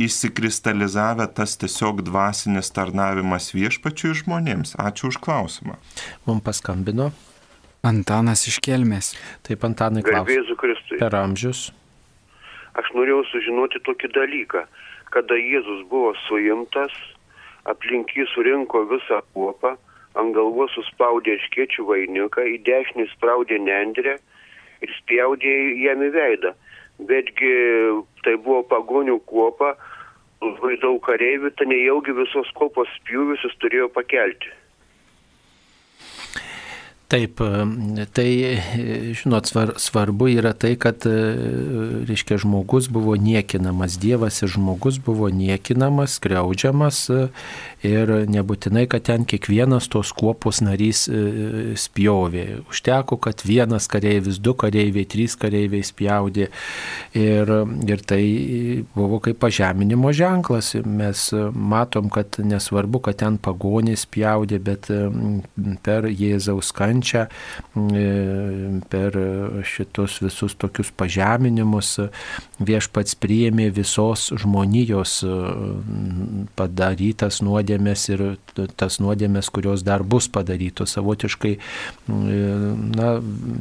įsikristalizavę tas tiesiog dvasinis tarnavimas viešpačių žmonėms. Ačiū už klausimą. Mums paskambino. Antanas iš Kelmės. Taip, Antanai, klausiu. Per amžius. Aš norėjau sužinoti tokį dalyką kada Jėzus buvo suimtas, aplink jį surinko visą kuopą, ant galvos suspaudė iškiečių vainiką, į dešinį spraudė nendrę ir spjaudė jam į veidą. Betgi tai buvo pagonių kuopa, labai daug kareivių, tai nejaugi visos kopos spjūvius jis turėjo pakelti. Taip, tai, žinot, svar, svarbu yra tai, kad, reiškia, žmogus buvo niekinamas, Dievas ir žmogus buvo niekinamas, greudžiamas ir nebūtinai, kad ten kiekvienas tos kuopos narys spjovė. Užteko, kad vienas kareivis, du kareiviai, trys kareiviai spjaudė ir, ir tai buvo kaip pažeminimo ženklas. Mes matom, kad nesvarbu, kad ten pagonys spjaudė, bet per Jėzaus kančią kančią, e, per šitus visus tokius pažeminimus viešpats priėmė visos žmonijos e, padarytas nuodėmės ir tas nuodėmės, kurios dar bus padarytos. Savotiškai, e, na,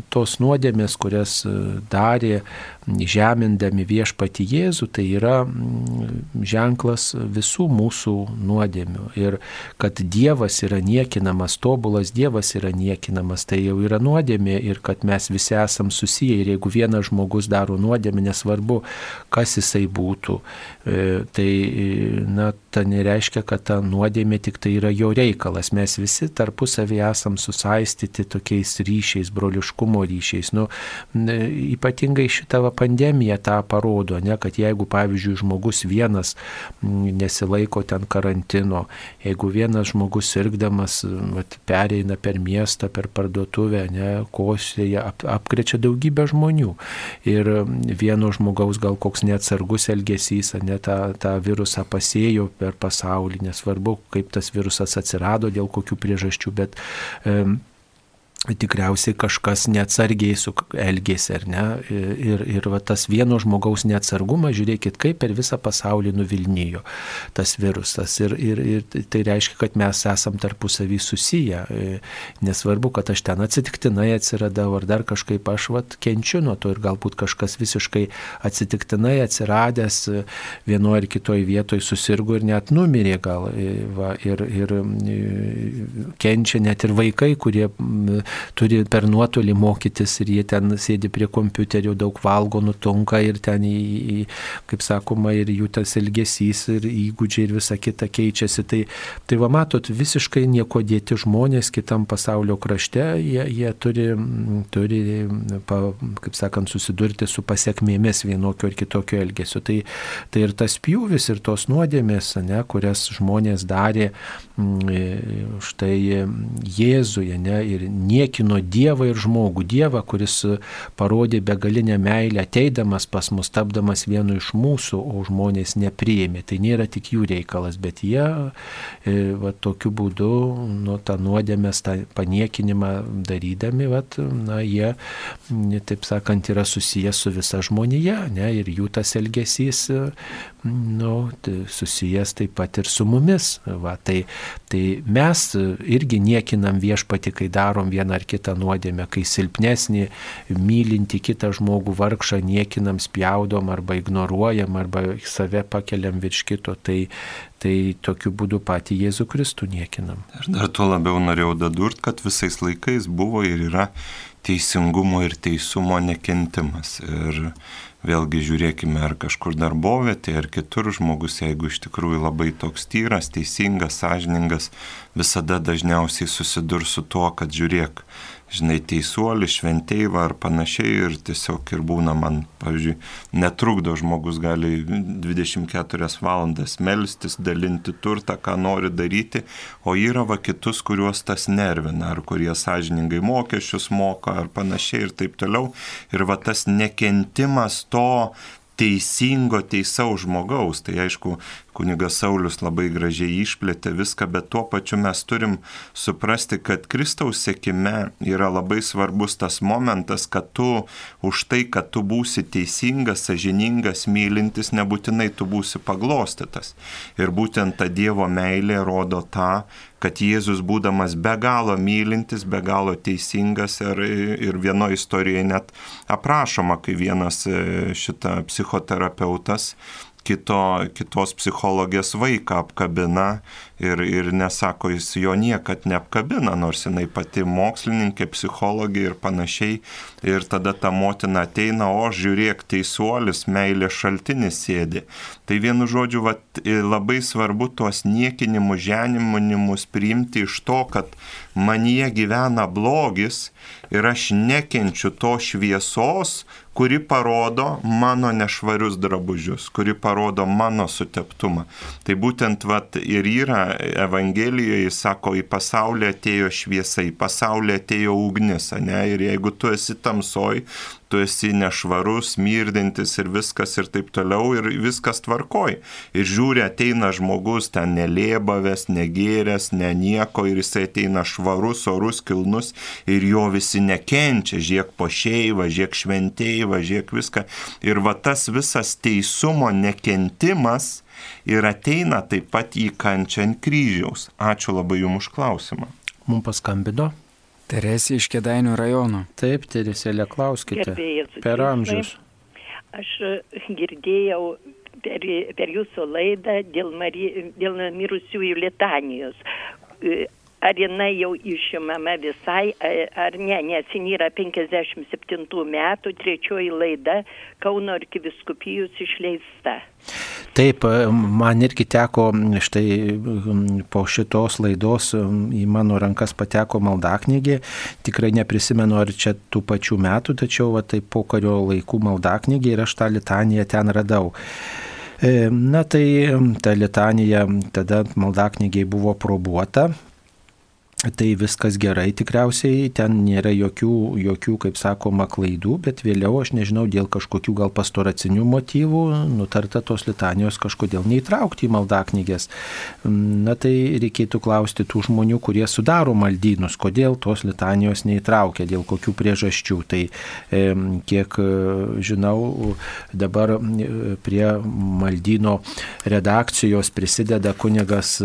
tos nuodėmės, kurias darė žemindami viešpati Jėzų, tai yra ženklas visų mūsų nuodėmių. Ir kad Dievas yra niekinamas, tobulas Dievas yra niekinamas tai jau yra nuodėmė ir kad mes visi esam susiję ir jeigu vienas žmogus daro nuodėmę, nesvarbu, kas jisai būtų, e, tai na, ta nereiškia, kad ta nuodėmė tik tai yra jo reikalas. Mes visi tarpusavį esam susaistyti tokiais ryšiais, broliškumo ryšiais. Nu, ypatingai šitą pandemiją tą parodo, ne, kad jeigu, pavyzdžiui, žmogus vienas nesilaiko ten karantino, jeigu vienas žmogus sirgdamas vat, pereina per miestą, per parduotuvę, ne, kosėje, ap, apkrečia daugybę žmonių. Ir vieno žmogaus gal koks neatsargus elgesys, ne, tą, tą virusą pasėjo per pasaulį, nesvarbu, kaip tas virusas atsirado, dėl kokių priežasčių, bet um, tikriausiai kažkas neatsargiai elgėsi, ar ne? Ir, ir va, tas vieno žmogaus neatsargumas, žiūrėkit, kaip per visą pasaulį nuvilnijo tas virusas. Ir, ir, ir tai reiškia, kad mes esam tarpusavį susiję. Nesvarbu, kad aš ten atsitiktinai atsiradau, ar dar kažkaip aš vat, kenčiu nuo to ir galbūt kažkas visiškai atsitiktinai atsiradęs vienoje ar kitoje vietoje susirgo ir net numirė gal. Va, ir, ir kenčia net ir vaikai, kurie turi per nuotolį mokytis ir jie ten sėdi prie kompiuterio, daug valgo, nutunka ir ten, į, į, kaip sakoma, ir jų tas elgesys ir įgūdžiai ir visa kita keičiasi. Tai, tai va matot, visiškai nieko dėti žmonės kitam pasaulio krašte, jie, jie turi, turi pa, kaip sakant, susidurti su pasiekmėmis vienokio ir kitokio elgesio. Tai, tai ir tas pjūvis, ir tos nuodėmės, ne, kurias žmonės darė štai Jėzuje, ne, ir niekino Dievą ir žmogų. Dievą, kuris parodė begalinę meilę, ateidamas pas mus, tapdamas vienu iš mūsų, o žmonės nepriėmė. Tai nėra tik jų reikalas, bet jie e, va, tokiu būdu, nu, tą nuodėmės, tą paniekinimą darydami, va, na, jie, taip sakant, yra susijęs su visa žmonija, ne, ir jų tas elgesys, nu, tai susijęs taip pat ir su mumis. Va, tai, tai mes irgi niekinam viešpati, kai darom vieną vieną ar kitą nuodėmę, kai silpnesnį, mylinti kitą žmogų vargšą niekinam, spjaudom arba ignoruojam arba save pakeliam virš kito, tai, tai tokiu būdu patį Jėzų Kristų niekinam. Ir dar tuo labiau norėjau dadurt, kad visais laikais buvo ir yra teisingumo ir teisumo nekentimas. Ir vėlgi žiūrėkime, ar kažkur darbovietė, ar kitur žmogus, jeigu iš tikrųjų labai toks tyras, teisingas, sąžiningas, visada dažniausiai susidurs su tuo, kad žiūrėk, žinai, teisuolį, šventėjvą ar panašiai ir tiesiog ir būna man, pavyzdžiui, netrukdo žmogus gali 24 valandas melstis, dalinti turtą, ką nori daryti, o yra va kitus, kuriuos tas nervina, ar kurie sąžiningai mokesčius moka, ar panašiai ir taip toliau. Ir va tas nekentimas to teisingo, teisaus žmogaus. Tai aišku, kunigas Saulis labai gražiai išplėtė viską, bet tuo pačiu mes turim suprasti, kad Kristaus sėkime yra labai svarbus tas momentas, kad tu už tai, kad tu būsi teisingas, sažiningas, mylintis, nebūtinai tu būsi paglostytas. Ir būtent ta Dievo meilė rodo tą, kad Jėzus būdamas be galo mylintis, be galo teisingas ir, ir vienoje istorijoje net aprašoma, kai vienas e, šitą psichoterapeutas kito, kitos psichologės vaiką apkabina ir, ir nesako, jis jo niekad neapkabina, nors jinai pati mokslininkė, psichologė ir panašiai. Ir tada ta motina ateina, o žiūrėk, teisuolis, meilė šaltinis sėdi. Tai vienu žodžiu, vat, labai svarbu tuos niekinimus, ženiminimus priimti iš to, kad manyje gyvena blogis ir aš nekenčiu to šviesos, kuri parodo mano nešvarius drabužius, kuri parodo mano suteptumą. Tai būtent vat, ir yra Evangelijoje, jis sako, į pasaulį atėjo šviesa, į pasaulį atėjo ugnis, ne? ir jeigu tu esi tamsoj, tu esi nešvarus, myrdintis ir viskas ir taip toliau ir viskas tvarkoj. Ir žiūri, ateina žmogus ten nelėbavęs, negėręs, ne nieko ir jisai ateina švarus, orus, kilnus ir jo visi nekenčia, žiek pošeiva, žiek šventeiva, žiek viską. Ir va tas visas teisumo nekentimas ir ateina taip pat į kančią ant kryžiaus. Ačiū labai Jums už klausimą. Mums paskambino. Teresė iš Kedainių rajono. Taip, Teresėlė, klauskite. Per amžius. Aš e, girdėjau per, per jūsų laidą dėl, Mari, dėl mirusiųjų litanijos. Ar jinai jau išimama visai, ar ne, nes jin yra 57 metų, trečioji laida Kauno arkiviskupijos išleista. Taip, man irgi teko štai po šitos laidos į mano rankas pateko maldaknygė. Tikrai neprisimenu, ar čia tų pačių metų, tačiau va, tai po kario laikų maldaknygė ir aš tą litaniją ten radau. E, Na tai ta litanija tada maldaknygiai buvo probuota, Tai viskas gerai, tikriausiai ten nėra jokių, jokių, kaip sakoma, klaidų, bet vėliau aš nežinau, dėl kažkokių gal pastoracinių motyvų nutarta tos litanijos kažkodėl neįtraukti į maldaknygės. Na tai reikėtų klausti tų žmonių, kurie sudaro maldynus, kodėl tos litanijos neįtraukia, dėl kokių priežasčių. Tai kiek e, žinau, dabar e, prie maldyno redakcijos prisideda kunigas,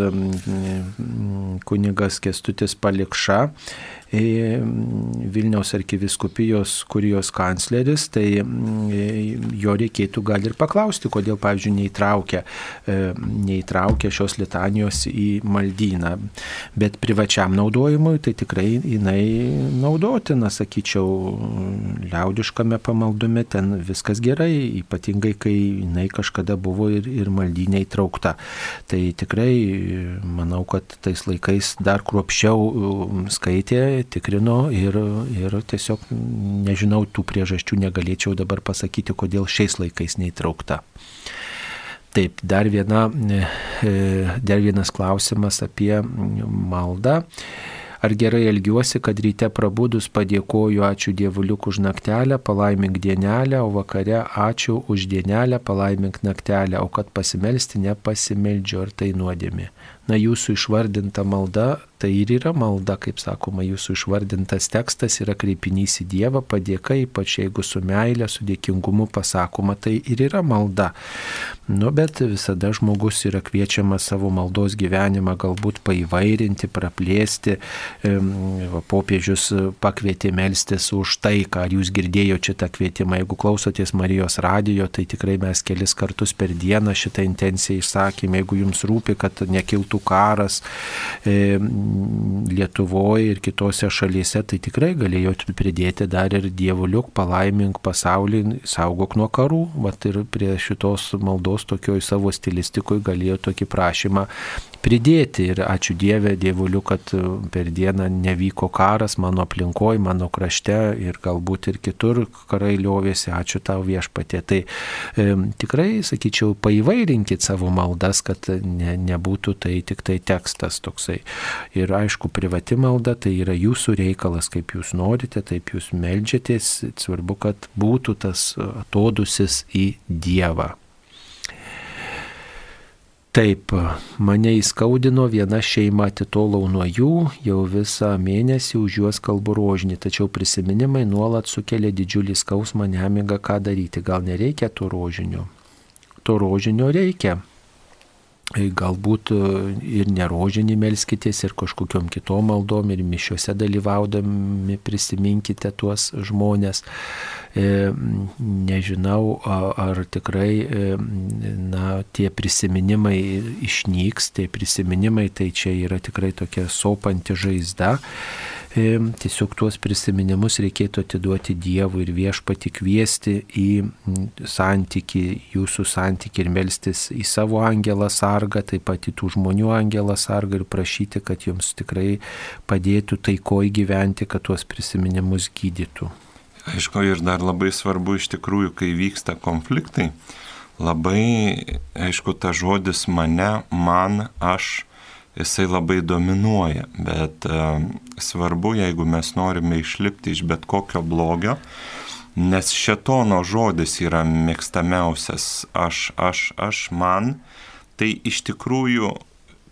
kunigas Kestutis Palikša, e, Vilniaus arkiviskupijos kurijos kancleris, tai mm, jo reikėtų gal ir paklausti, kodėl, pavyzdžiui, neįtraukia, e, neįtraukia šios litanijos į maldyną. Bet privačiam naudojimui tai tikrai jinai naudotina, sakyčiau, liaudiškame pamaldume ten viskas gerai, ypatingai kai jinai kažkada buvo ir, ir maldynė įtraukta. Tai tikrai manau, kad tais laikais dar kruopščiau skaitė, tikrino ir, ir tiesiog nežinau tų priežasčių, negalėčiau dabar pasakyti, kodėl šiais laikais neįtraukta. Taip, dar, viena, e, dar vienas klausimas apie maldą. Ar gerai elgiuosi, kad ryte prabudus padėkoju ačiū Dievuliuk už naktelę, palaimink dienelę, o vakare ačiū už dienelę, palaimink naktelę, o kad pasimelsti nepasimeldžiu, ar tai nuodėmi. Na, jūsų išvardinta malda, tai ir yra malda, kaip sakoma, jūsų išvardintas tekstas yra kreipinys į Dievą, padėka, ypač jeigu su meilė, su dėkingumu pasakoma, tai ir yra malda. Nu, bet visada žmogus yra kviečiamas savo maldos gyvenimą galbūt paivairinti, praplėsti. Popiežius pakvietė melstis už taiką. Ar jūs girdėjote šitą kvietimą? Jeigu klausotės Marijos radijo, tai tikrai mes kelis kartus per dieną šitą intenciją išsakėme. Jeigu jums rūpi, kad nekiltų karas e, Lietuvoje ir kitose šalyse, tai tikrai galėjote pridėti dar ir dievuliuk, palaimink pasaulį, saugok nuo karų. Vat ir prie šitos maldos tokioj savo stilistikoje galėjo tokį prašymą pridėti. Ir ačiū Dievė, dievuliu, kad per dieną nevyko karas mano aplinkoje, mano krašte ir galbūt ir kitur karai liovėsi. Ačiū tau viešpatė. Tai e, tikrai, sakyčiau, paįvairinkit savo maldas, kad ne, nebūtų tai tik tai tekstas toksai. Ir aišku, privati malda tai yra jūsų reikalas, kaip jūs norite, taip jūs melžiatės. Svarbu, kad būtų tas atodusis į Dievą. Taip, mane įskaudino viena šeima, atitolau nuo jų, jau visą mėnesį už juos kalbu rožinį, tačiau prisiminimai nuolat sukelia didžiulį skausmą, nemigą, ką daryti. Gal nereikia to rožinio? To rožinio reikia. Galbūt ir nerožinį melskitės, ir kažkokiam kitom maldom, ir mišiuose dalyvaudami prisiminkite tuos žmonės. Nežinau, ar tikrai na, tie prisiminimai išnyks, tie prisiminimai tai čia yra tikrai tokia sopanti žaizda tiesiog tuos prisiminimus reikėtų atiduoti Dievui ir viešpati kviesti į santyki, jūsų santyki ir melstis į savo angelą sargą, taip pat į tų žmonių angelą sargą ir prašyti, kad jums tikrai padėtų taikoj gyventi, kad tuos prisiminimus gydytų. Aišku, ir dar labai svarbu iš tikrųjų, kai vyksta konfliktai, labai, aišku, ta žodis mane, man, aš, jisai labai dominuoja, bet uh, svarbu, jeigu mes norime išlipti iš bet kokio blogio, nes šetono žodis yra mėgstamiausias aš, aš, aš, man, tai iš tikrųjų,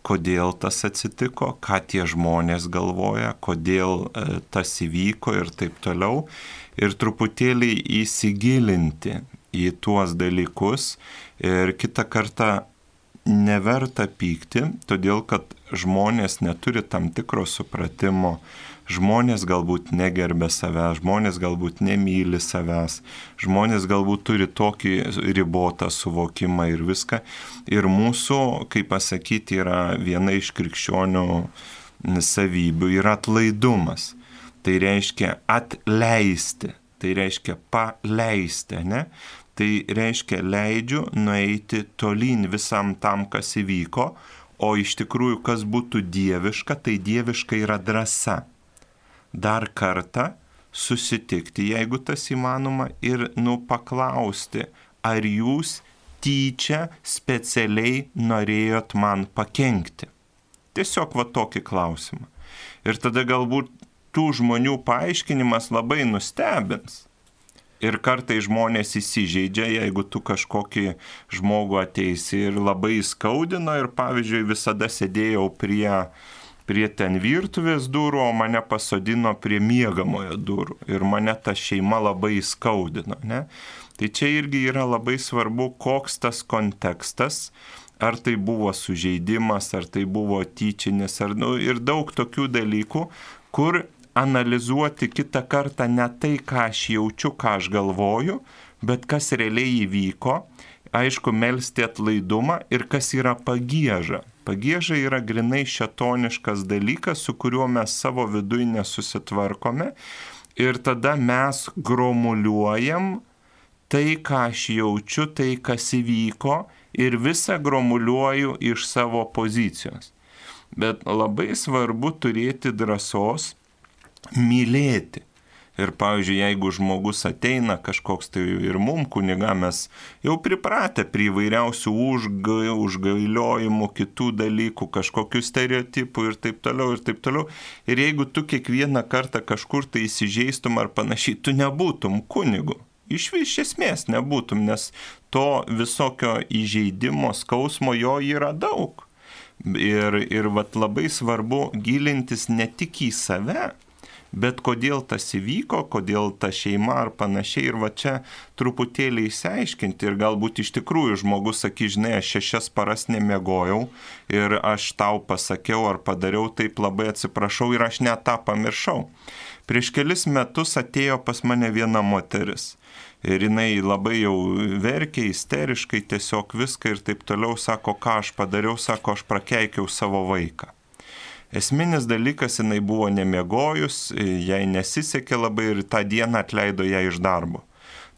kodėl tas atsitiko, ką tie žmonės galvoja, kodėl uh, tas įvyko ir taip toliau, ir truputėlį įsigilinti į tuos dalykus ir kitą kartą neverta pykti, todėl kad žmonės neturi tam tikro supratimo, žmonės galbūt negerbė savęs, žmonės galbūt nemyli savęs, žmonės galbūt turi tokį ribotą suvokimą ir viską. Ir mūsų, kaip pasakyti, yra viena iš krikščionių savybių yra atlaidumas. Tai reiškia atleisti, tai reiškia paleisti, ne? Tai reiškia leidžiu nueiti tolyn visam tam, kas įvyko, o iš tikrųjų, kas būtų dieviška, tai dieviška yra drąsa. Dar kartą susitikti, jeigu tas įmanoma, ir nu paklausti, ar jūs tyčia specialiai norėjot man pakengti. Tiesiog va tokį klausimą. Ir tada galbūt tų žmonių paaiškinimas labai nustebins. Ir kartai žmonės įsižeidžia, jeigu tu kažkokį žmogų ateisi ir labai skaudino ir pavyzdžiui visada sėdėjau prie, prie ten virtuvės durų, o mane pasodino prie miegamojo durų ir mane ta šeima labai skaudino. Ne? Tai čia irgi yra labai svarbu, koks tas kontekstas, ar tai buvo sužeidimas, ar tai buvo tyčinis, ar nu, ir daug tokių dalykų, kur analizuoti kitą kartą ne tai, ką aš jaučiu, ką aš galvoju, bet kas realiai įvyko, aišku, melstį atlaidumą ir kas yra pagėža. Pagėža yra grinai šetoniškas dalykas, su kuriuo mes savo viduje nesusitvarkome ir tada mes gromuliuojam tai, ką aš jaučiu, tai, kas įvyko ir visą gromuliuoju iš savo pozicijos. Bet labai svarbu turėti drąsos mylėti. Ir pavyzdžiui, jeigu žmogus ateina kažkoks tai ir mum kuniga, mes jau pripratę prie įvairiausių užgai, užgailiojimų, kitų dalykų, kažkokių stereotipų ir taip toliau, ir taip toliau. Ir jeigu tu kiekvieną kartą kažkur tai įsižeistum ar panašiai, tu nebūtum kunigu. Iš vis esmės nebūtum, nes to visokio įžeidimo, skausmo jo yra daug. Ir, ir vat labai svarbu gilintis ne tik į save, bet kodėl tas įvyko, kodėl ta šeima ar panašiai. Ir va čia truputėlį įsiaiškinti ir galbūt iš tikrųjų žmogus sakys, žinai, aš šešias paras nemiegojau ir aš tau pasakiau ar padariau taip labai atsiprašau ir aš net tą pamiršau. Prieš kelis metus atėjo pas mane viena moteris. Ir jinai labai jau verkė, isteriškai, tiesiog viską ir taip toliau sako, ką aš padariau, sako, aš prakeikiau savo vaiką. Esminis dalykas, jinai buvo nemiegojus, jai nesisekė labai ir tą dieną atleido ją iš darbo.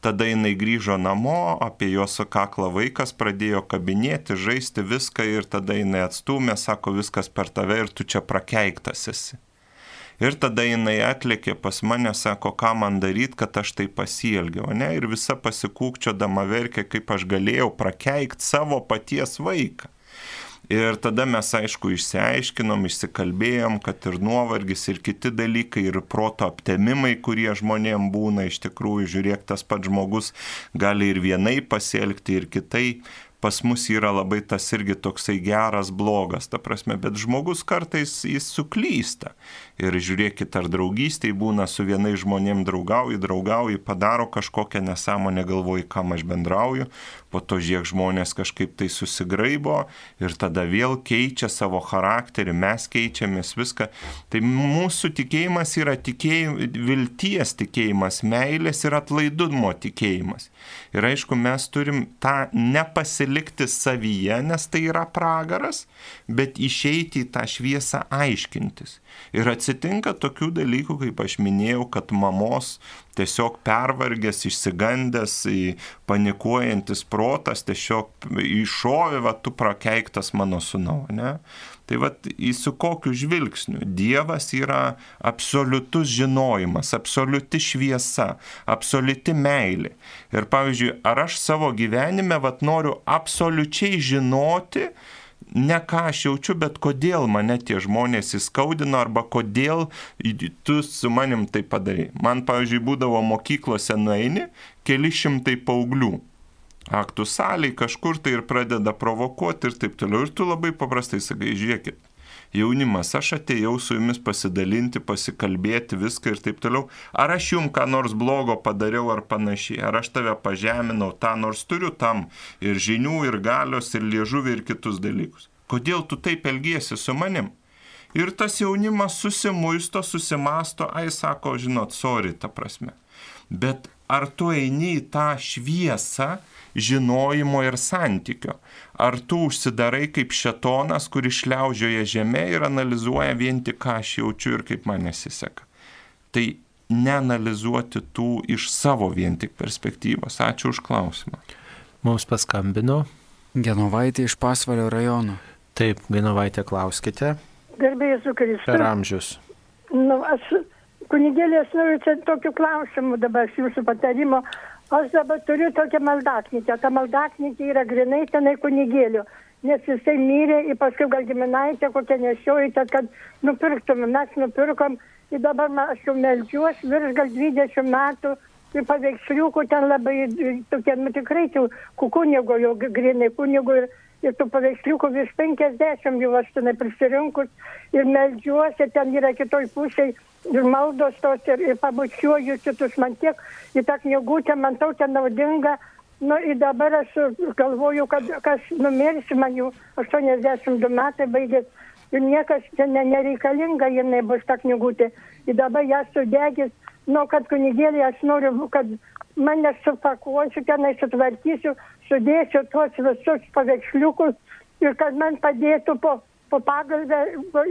Tada jinai grįžo namo, apie jos kaklą vaikas pradėjo kabinėti, žaisti viską ir tada jinai atstumė, sako viskas per tave ir tu čia prakeiktas esi. Ir tada jinai atlėkė pas mane, sako, ką man daryti, kad aš tai pasielgiau, ne? Ir visa pasikūkčiodama verkė, kaip aš galėjau prakeikti savo paties vaiką. Ir tada mes aišku išsiaiškinom, išsikalbėjom, kad ir nuovargis, ir kiti dalykai, ir proto aptemimai, kurie žmonėm būna, iš tikrųjų, žiūrėk, tas pats žmogus gali ir vienai pasielgti, ir kitai pas mus yra labai tas irgi toksai geras, blogas, ta prasme, bet žmogus kartais jis suklysta. Ir žiūrėkit, ar draugystėj būna su vienais žmonėm draugauji, draugauji, padaro kažkokią nesąmonę, galvoji, kam aš bendrauju, po to žiek žmonės kažkaip tai susigraibo ir tada vėl keičia savo charakterį, mes keičiamės viską. Tai mūsų tikėjimas yra tikėjim, vilties tikėjimas, meilės ir atlaidumo tikėjimas. Ir aišku, mes turim tą nepasilikti savyje, nes tai yra pragaras, bet išeiti į tą šviesą aiškintis. Ir atsitinka tokių dalykų, kaip aš minėjau, kad mamos tiesiog pervargęs, išsigandęs, panikuojantis protas tiesiog iššovė, va, tu prakeiktas mano sunau, ne? Tai vad į su kokiu žvilgsniu Dievas yra absoliutus žinojimas, absoliuti šviesa, absoliuti meilė. Ir pavyzdžiui, ar aš savo gyvenime vad noriu absoliučiai žinoti, ne ką aš jaučiu, bet kodėl mane tie žmonės įskaudino arba kodėl tu su manim tai padarai. Man, pavyzdžiui, būdavo mokyklose nueini keli šimtai paauglių. Aktų saliai kažkur tai ir pradeda provokuoti ir taip toliau. Ir tu labai paprastai sakai, žiūrėkit, jaunimas, aš atėjau su jumis pasidalinti, pasikalbėti viską ir taip toliau. Ar aš jums ką nors blogo padariau ar panašiai, ar aš tave pažeminau, tą nors turiu tam ir žinių, ir galios, ir liežuvį, ir kitus dalykus. Kodėl tu taip elgiesi su manim? Ir tas jaunimas susimuisto, susimasto, ai sako, žinot, sorry, ta prasme. Bet ar tu eini į tą šviesą žinojimo ir santykio? Ar tu užsidarai kaip šetonas, kuris šliaužioja žemė ir analizuoja vien tik, ką aš jaučiu ir kaip man nesiseka? Tai neanalizuoti tų iš savo vien tik perspektyvos. Ačiū už klausimą. Mums paskambino. Genovaitė iš Pasvalio rajono. Taip, Genovaitė, klauskite. Gerbėjai su Kristu. Per amžius. Nu, aš, kunigėlės, noriu čia tokių klausimų dabar iš jūsų patarimo. Aš dabar turiu tokią maldaknytę. Ta maldaknytė yra grinai tenai kunigėlių. Nes jisai mirė ir paskui gal giminaitė kokią nešiojate, kad nupirktum. Mes nupirkom ir dabar aš jau melžiuosi virš gal 20 metų. Ir paveiksliukų ten labai tokie, nu tikrai, tų kunigo jau grinai kunigo ir, ir tų paveiksliukų virš 50 jau aš tenai prisirinkus ir melžiuosi, ten yra kitoj pusėje ir maldos tos ir, ir pabučiuoju kitus man tiek į tą knygutę, man tokia naudinga. Nu, ir dabar aš galvoju, kad kas numirsi, man jau 82 metai baigės ir niekas čia ne, nereikalinga, jinai bus ta knygutė. Ir dabar ją sudegis, nu, kad kunigėlė aš noriu, kad mane supakuosiu, tenai sutvarkysiu, sudėsiu tuos visus paveiksliukus ir kad man padėtų po po pagalbę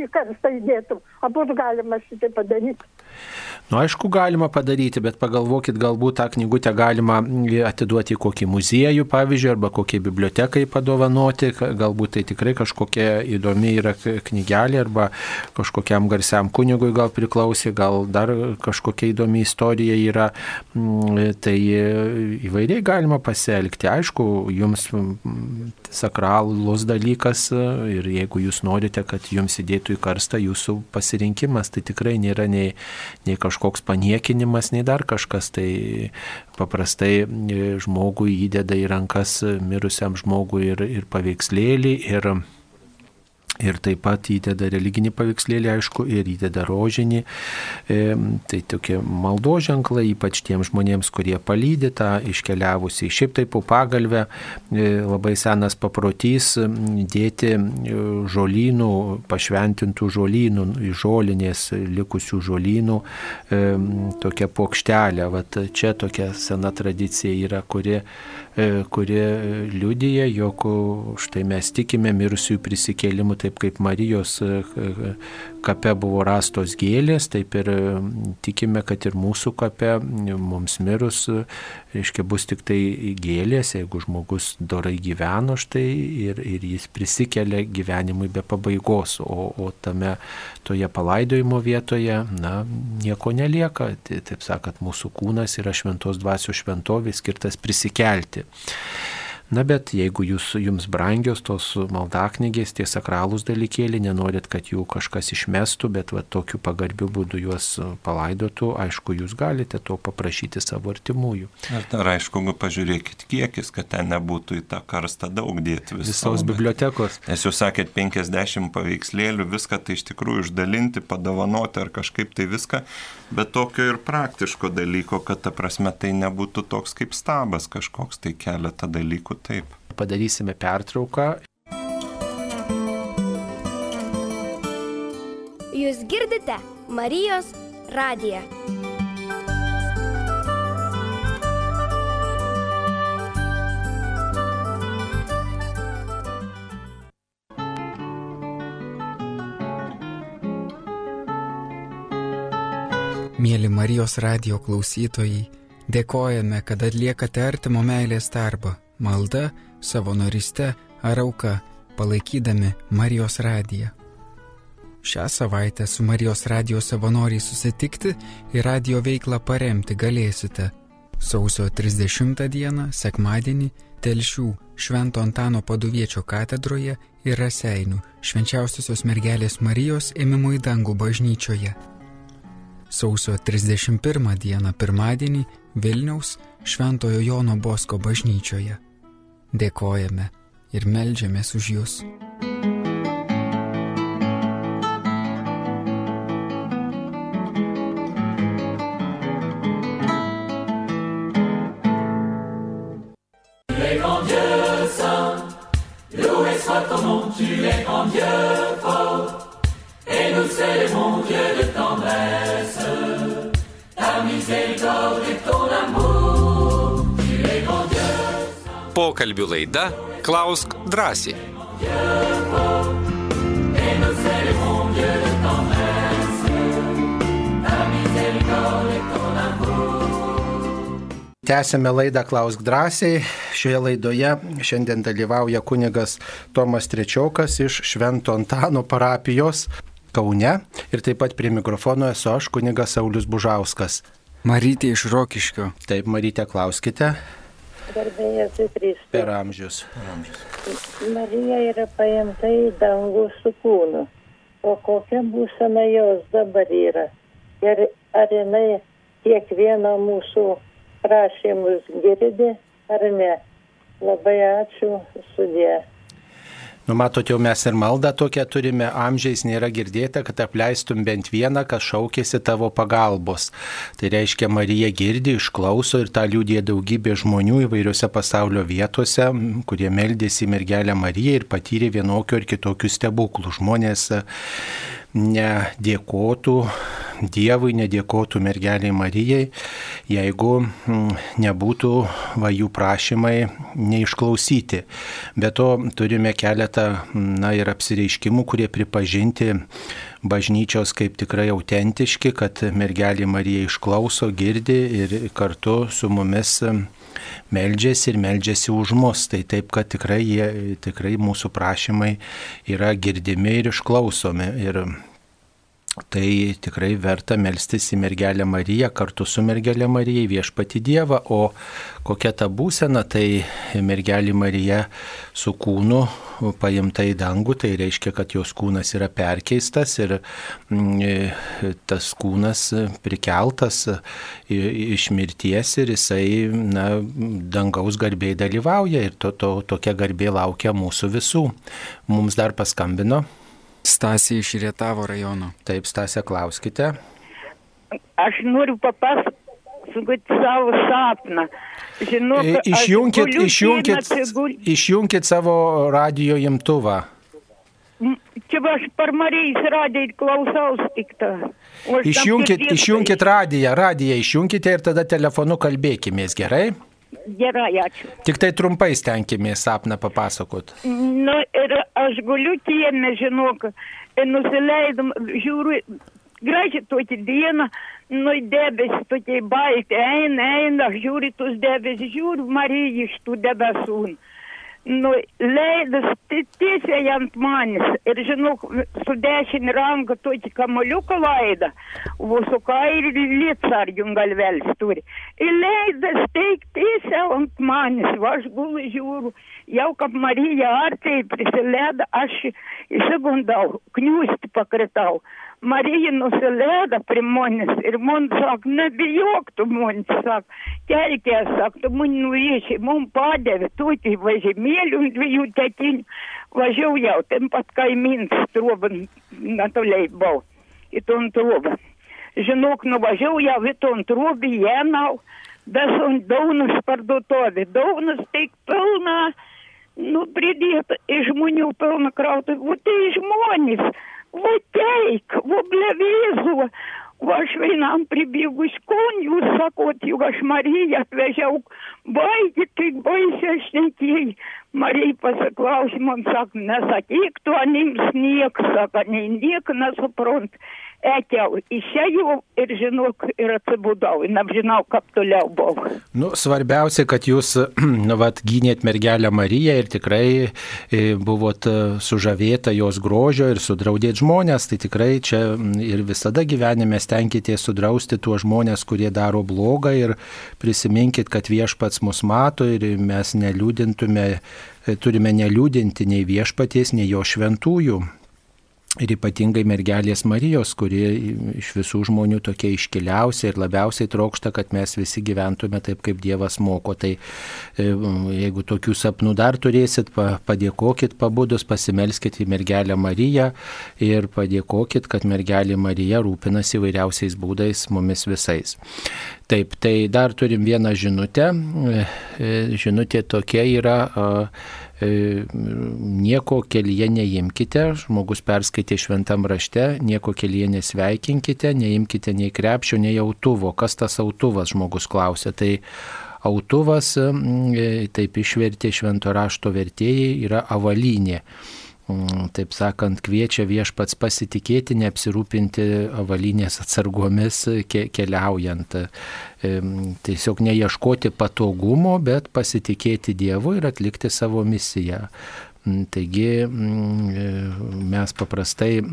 į karstą įdėtum. Abu galima šitai padaryti. Nu, aišku, galima padaryti, bet pagalvokit, galbūt tą knygutę galima atiduoti į kokį muziejų, pavyzdžiui, arba kokiai bibliotekai padovanoti, galbūt tai tikrai kažkokia įdomi yra knygelė, arba kažkokiam garsiam kunigui gal priklausė, gal dar kažkokia įdomi istorija yra, mm, tai įvairiai galima pasielgti. Aišku, jums sakralus dalykas ir jeigu jūs norite, kad jums įdėtų į karstą jūsų pasirinkimas, tai tikrai nėra nei, nei kažkoks paniekinimas, nei dar kažkas. Tai paprastai žmogui įdeda į rankas mirusiam žmogui ir, ir paveikslėlį. Ir, Ir taip pat įdeda religinį paveikslėlį, aišku, ir įdeda rožinį. E, tai tokie maldo ženklai, ypač tiems žmonėms, kurie palydė tą iškeliavusi. Šiaip taip po pagalbę e, labai senas paprotys dėti e, žolynų, pašventintų žolynų, žolinės likusių žolynų e, tokia plokštelė. Vat čia tokia sena tradicija yra, kuri E, kuri liudyja, jog štai mes tikime mirusiųjų prisikėlimu, taip kaip Marijos e, kape buvo rastos gėlės, taip ir tikime, kad ir mūsų kape mums mirus, reiškia, bus tik tai gėlės, jeigu žmogus dorai gyveno štai ir, ir jis prisikelia gyvenimui be pabaigos, o, o tame toje palaidojimo vietoje, na, nieko nelieka. Tai, taip sakant, mūsų kūnas yra šventos dvasios šventovė skirtas prisikelti. Na bet jeigu jūs, jums brangios tos maldaknygės, tie sakralūs dalykėliai, nenorit, kad jų kažkas išmestų, bet va, tokiu pagarbiu būdu juos palaidotų, aišku, jūs galite to paprašyti savo artimųjų. Ir dar aišku, pažiūrėkit kiekis, kad ten nebūtų į tą karstą daug dėti visos. Visos bibliotekos. Nes jūs sakėt 50 paveikslėlių, viską tai iš tikrųjų išdalinti, padovanoti ar kažkaip tai viską, bet tokio ir praktiško dalyko, kad ta prasme tai nebūtų toks kaip stabas kažkoks, tai keletą dalykų taip. Padarysime pertrauką. Jūs girdite Marijos radiją. Mėly Marijos radio klausytojai, dėkojame, kad atliekate artimo meilės darbą - malda, savanoriste ar auka, palaikydami Marijos radiją. Šią savaitę su Marijos radio savanoriai susitikti ir radio veiklą paremti galėsite sausio 30 dieną, sekmadienį, Telšių Švento Antano paduviečio katedroje ir Raseinių švenčiausiosios mergelės Marijos ėmimo į dangų bažnyčioje. Sausio 31 dieną pirmadienį Vilniaus Šventojo Jono Bosko bažnyčioje. Dėkojame ir melžiamės už Jūs. Pokalbių laida Klausk drąsiai. Tęsėme laidą Klausk drąsiai. Šioje laidoje šiandien dalyvauja kunigas Tomas Trečiokas iš Švento Antano parapijos Kaune ir taip pat prie mikrofono esu aš kunigas Saulis Bužauskas. Marytė iš Rokiškio. Taip, Marytė, klauskite Garbėjas į Kristų. per amžius. Marija yra paimta į dangų su kūnu. O kokia būsena jos dabar yra? Ir ar jinai kiekvieną mūsų prašymus girdi ar ne? Labai ačiū sudė. Nu, matot, jau mes ir maldą tokią turime, amžiais nėra girdėta, kad apleistum bent vieną, kas šaukėsi tavo pagalbos. Tai reiškia, Marija girdi, išklauso ir tą liūdė daugybė žmonių įvairiose pasaulio vietose, kurie meldėsi mergelę Mariją ir patyrė vienokių ar kitokių stebuklų. Žmonės nedėkotų Dievui, nedėkotų mergeliai Marijai, jeigu mm, nebūtų va, jų prašymai neišklausyti. Be to turime keletą na, ir apsireiškimų, kurie pripažinti bažnyčios kaip tikrai autentiški, kad mergelė Marija išklauso, girdi ir kartu su mumis meldžiasi ir meldžiasi už mus. Tai taip, kad tikrai, jie, tikrai mūsų prašymai yra girdimi ir išklausomi. Ir Tai tikrai verta melstis į mergelę Mariją kartu su mergelė Marija viešpati Dievą, o kokia ta būsena, tai mergelė Marija su kūnu paimta į dangų, tai reiškia, kad jos kūnas yra perkeistas ir mm, tas kūnas prikeltas iš mirties ir jisai na, dangaus garbiai dalyvauja ir to, to, tokia garbė laukia mūsų visų. Mums dar paskambino. Stasė iš Rietavo rajono. Taip, Stasė, klauskite. Aš noriu papasakoti savo sapną. Žinau, I- Išjunkit, išjunkit, išjunkit savo radio imtuvą. Čia aš per Marijos radiją klausaus tik tą. Išjunkit, išjunkit radiją, radiją išjunkite ir tada telefonu kalbėkimės, gerai? Gerai, ačiū. Tik tai trumpai stenkimės sapną papasakot. Nu ir aš guliu kieme, žinok, nusileidom, žiūriu, gražiai tokia diena, nu debesį tokie balti, eina, eina, aš žiūriu tus debesis, žiūriu Mariją iš tų debesų. nu, leidas tiesiai ant manęs ir žinok, su dešinį ranką tokį kamoliuką laidą, o su kairį lietsargium galvelis turi. Ir leidas teik tiesiai ant manęs, va aš gulu žiūriu, jau kaip Marija artėjai prisileido, aš įsigundau, kniūsti pakritau. Marija nusileido prie manęs ir man sako, nebijok tu man, sako, kelkės, sako, tu man nuviešiai, man padavė, tu tai važymėlių dviejų tetinių, važiavau, ten pat kaimins trobą, natoliai buvau, į ton trobą. Žinok, nuvažiavau jau į ton trobą, jenau, bet ant daunas parduotuvė, daunas teik pilna, nu, pridėta, iš žmonių pilna krauta, o tai žmonės Uteik, voblevėzu, va aš vienam pribėgus konjų, sakot, juk aš Mariją atvežiau, baigi, kaip baisiai šnekėjai. Marijai pasiklausimam, sak, nesakyk tu anims nieks, sak, nei niek nesuprant. Ne atėjau, išėjau ir žinok, ir atsibudau, nežinau, kaip toliau buvau. Nu, svarbiausia, kad jūs, nu, vat, gynėt mergelę Mariją ir tikrai e, buvot e, sužavėta jos grožio ir sudraudėt žmonės, tai tikrai čia ir visada gyvenime stenkitės sudrausti tuos žmonės, kurie daro blogą ir prisiminkit, kad viešpats mus mato ir mes neliūdintume, e, turime neliūdinti nei viešpaties, nei jo šventųjų ir ypatingai mergelės Marijos, kurie iš visų žmonių tokia iškiliausia ir labiausiai trokšta, kad mes visi gyventume taip, kaip Dievas moko. Tai e, jeigu tokių sapnų dar turėsit, padėkokit pabudus, pasimelskit į mergelę Mariją ir padėkokit, kad mergelė Marija rūpinasi įvairiausiais būdais mumis visais. Taip, tai dar turim vieną žinutę. E, e, žinutė tokia yra E, nieko kelyje neimkite, žmogus perskaitė šventam rašte, nieko kelyje nesveikinkite, neimkite nei krepšio, nei autuvo. Kas tas autuvas, žmogus klausė. Tai autuvas, e, taip išvertė švento rašto vertėjai, yra avalynė. Taip sakant, kviečia viešpats pasitikėti, neapsirūpinti avalynės atsargomis keliaujant. Tiesiog neieškoti patogumo, bet pasitikėti Dievu ir atlikti savo misiją. Mm, taigi mm, mes paprastai,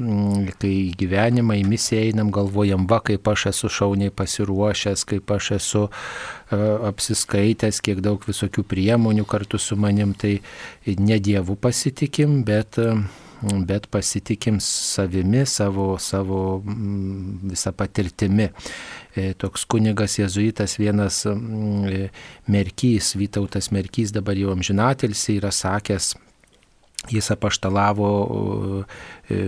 kai į gyvenimą, į misiją einam, galvojam, va, kaip aš esu šauniai pasiruošęs, kaip aš esu apsiskaitęs, kiek daug visokių priemonių kartu su manim, tai ne Dievu pasitikim, bet bet pasitikim savimi, savo, savo visą patirtimi. E, toks kunigas jezuitas vienas e, Merkys, Vytautas Merkys, dabar jau amžinatelsi yra sakęs, jis apaštalavo e,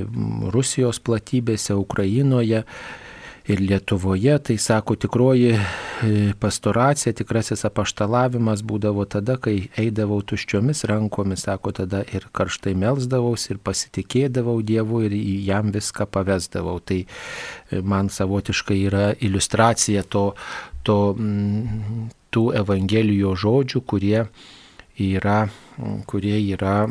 Rusijos platybėse, Ukrainoje ir Lietuvoje, tai sako tikroji e, pastoracija, tikrasis apaštalavimas būdavo tada, kai eidavau tuščiomis rankomis, sako tada ir karštai melsdavaus ir pasitikėdavau Dievu ir jam viską pavesdavau. Tai e, man savotiškai yra iliustracija to, to, tų evangelijos žodžių, kurie yra, kurie yra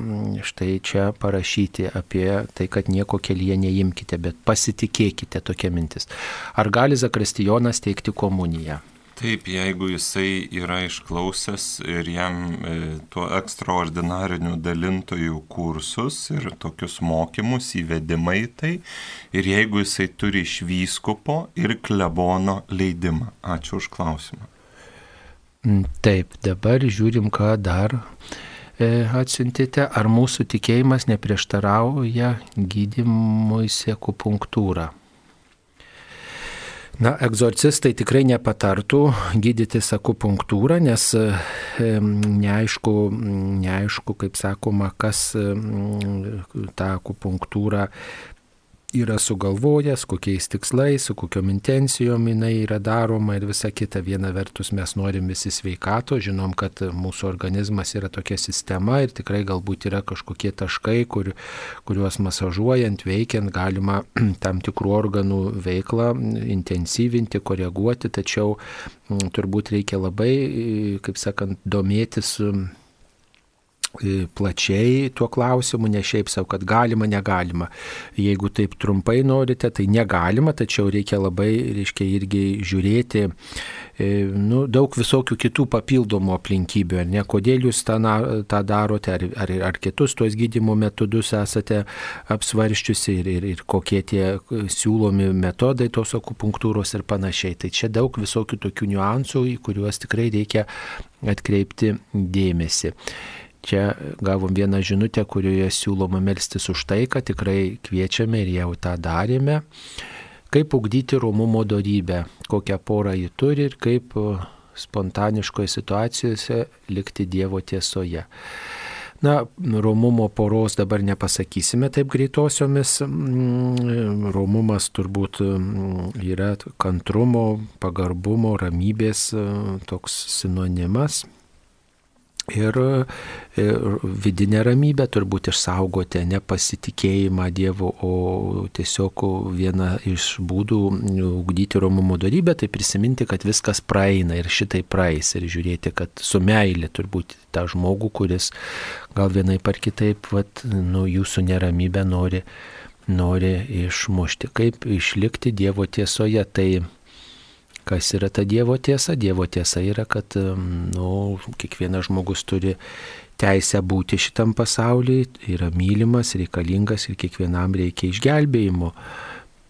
štai čia parašyti apie tai, kad nieko kelyje neimkite, bet pasitikėkite tokia mintis. Ar gali Zakristijonas teikti komuniją? Taip, jeigu jisai yra išklausęs ir jam e, tuo ekstraordinariniu dalintojų kursus ir tokius mokymus įvedimai tai, ir jeigu jisai turi iš vyskupo ir klebono leidimą. Ačiū už klausimą. Mm, taip, dabar žiūrim, ką dar atsiuntėte. Ar mūsų tikėjimas neprieštarauja gydimui sekupunktūrą? Na, egzorcistai tikrai nepatartų gydyti akupunktūrą, nes e, neaišku, neaišku, kaip sakoma, kas e, tą akupunktūrą yra sugalvojęs, kokiais tikslais, su kokiom intencijom jinai yra daroma ir visa kita. Viena vertus mes norim visi sveikato, žinom, kad mūsų organizmas yra tokia sistema ir tikrai galbūt yra kažkokie taškai, kur, kuriuos masažuojant, veikiant galima tam tikrų organų veiklą intensyvinti, koreguoti, tačiau turbūt reikia labai, kaip sakant, domėtis plačiai tuo klausimu, ne šiaip savo, kad galima, negalima. Jeigu taip trumpai norite, tai negalima, tačiau reikia labai, reiškia, irgi žiūrėti e, nu, daug visokių kitų papildomų aplinkybių, ar ne, kodėl jūs tą, tą darote, ar, ar, ar kitus tuos gydimo metodus esate apsvarščiusi ir, ir, ir kokie tie siūlomi metodai tos akupunktūros ir panašiai. Tai čia daug visokių tokių niuansų, į kuriuos tikrai reikia atkreipti dėmesį. Čia gavom vieną žinutę, kurioje siūloma melstis už tai, kad tikrai kviečiame ir jau tą darėme. Kaip ugdyti romumo darybę, kokią porą ji turi ir kaip spontaniškoje situacijose likti Dievo tiesoje. Na, romumo poros dabar nepasakysime taip greitosiomis. Mm, romumas turbūt mm, yra kantrumo, pagarbumo, ramybės toks sinonimas. Ir, ir vidinę ramybę turbūt išsaugote, ne pasitikėjimą Dievu, o tiesiog viena iš būdų ugdyti romumo darybę, tai prisiminti, kad viskas praeina ir šitai praeis ir žiūrėti, kad su meilė turbūt tą žmogų, kuris gal vienai par kitaip, vat, nu, jūsų neramybę nori, nori išmušti. Kaip išlikti Dievo tiesoje, tai Kas yra ta Dievo tiesa? Dievo tiesa yra, kad nu, kiekvienas žmogus turi teisę būti šitam pasaulyje, yra mylimas, reikalingas ir kiekvienam reikia išgelbėjimo.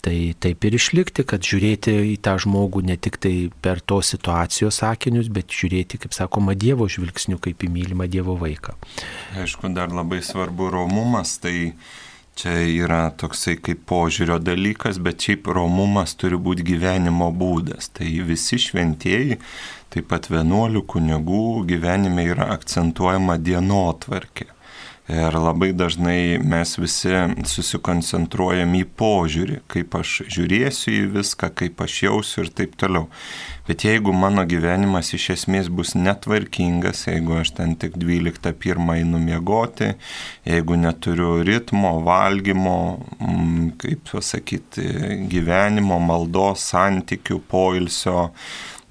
Tai taip ir išlikti, kad žiūrėti į tą žmogų ne tik tai per tos situacijos sakinius, bet žiūrėti, kaip sakoma, Dievo žvilgsnių, kaip į mylimą Dievo vaiką. Aišku, dar labai svarbu romumas, tai Čia yra toksai kaip požiūrio dalykas, bet šiaip romumas turi būti gyvenimo būdas. Tai visi šventieji, taip pat vienuolių kunigų gyvenime yra akcentuojama dienotvarkė. Ir labai dažnai mes visi susikoncentruojam į požiūrį, kaip aš žiūrėsiu į viską, kaip aš jausiu ir taip toliau. Bet jeigu mano gyvenimas iš esmės bus netvarkingas, jeigu aš ten tik 12 pirmą einu miegoti, jeigu neturiu ritmo, valgymo, mm, kaip pasakyti, gyvenimo, maldos, santykių, poilsio,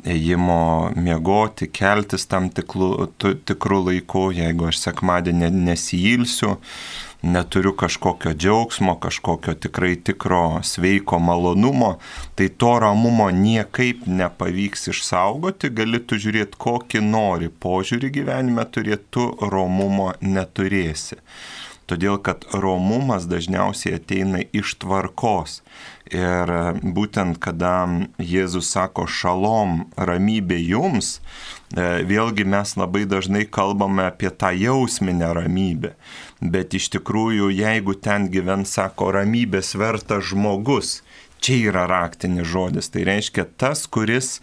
ėjimo miegoti, keltis tam tiklu, tikrų laikų, jeigu aš sekmadienį nesijilsiu, neturiu kažkokio džiaugsmo, kažkokio tikrai tikro sveiko malonumo, tai to ramumo niekaip nepavyks išsaugoti, gali tu žiūrėti kokį nori požiūrį gyvenime turėti, tu romumo neturėsi. Todėl, kad romumas dažniausiai ateina iš tvarkos. Ir būtent kada Jėzus sako šalom, ramybė jums, e, vėlgi mes labai dažnai kalbame apie tą jausminę ramybę. Bet iš tikrųjų, jeigu ten gyvens, sako, ramybės vertas žmogus, čia yra raktinis žodis. Tai reiškia tas, kuris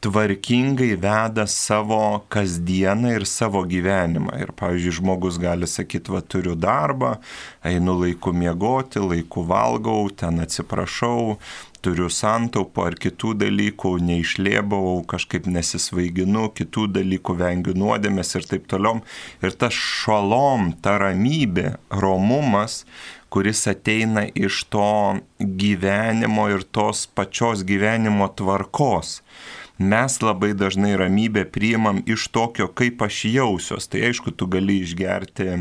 tvarkingai veda savo kasdieną ir savo gyvenimą. Ir, pavyzdžiui, žmogus gali sakyti, va turiu darbą, einu laiku miegoti, laiku valgau, ten atsiprašau, turiu santaupų ar kitų dalykų, neišlėbau, kažkaip nesisvaiginu, kitų dalykų vengiu nuodėmės ir taip toliau. Ir ta šalom, ta ramybė, romumas, kuris ateina iš to gyvenimo ir tos pačios gyvenimo tvarkos mes labai dažnai ramybę priimam iš tokio, kaip aš jausiuos. Tai aišku, tu gali išgerti e,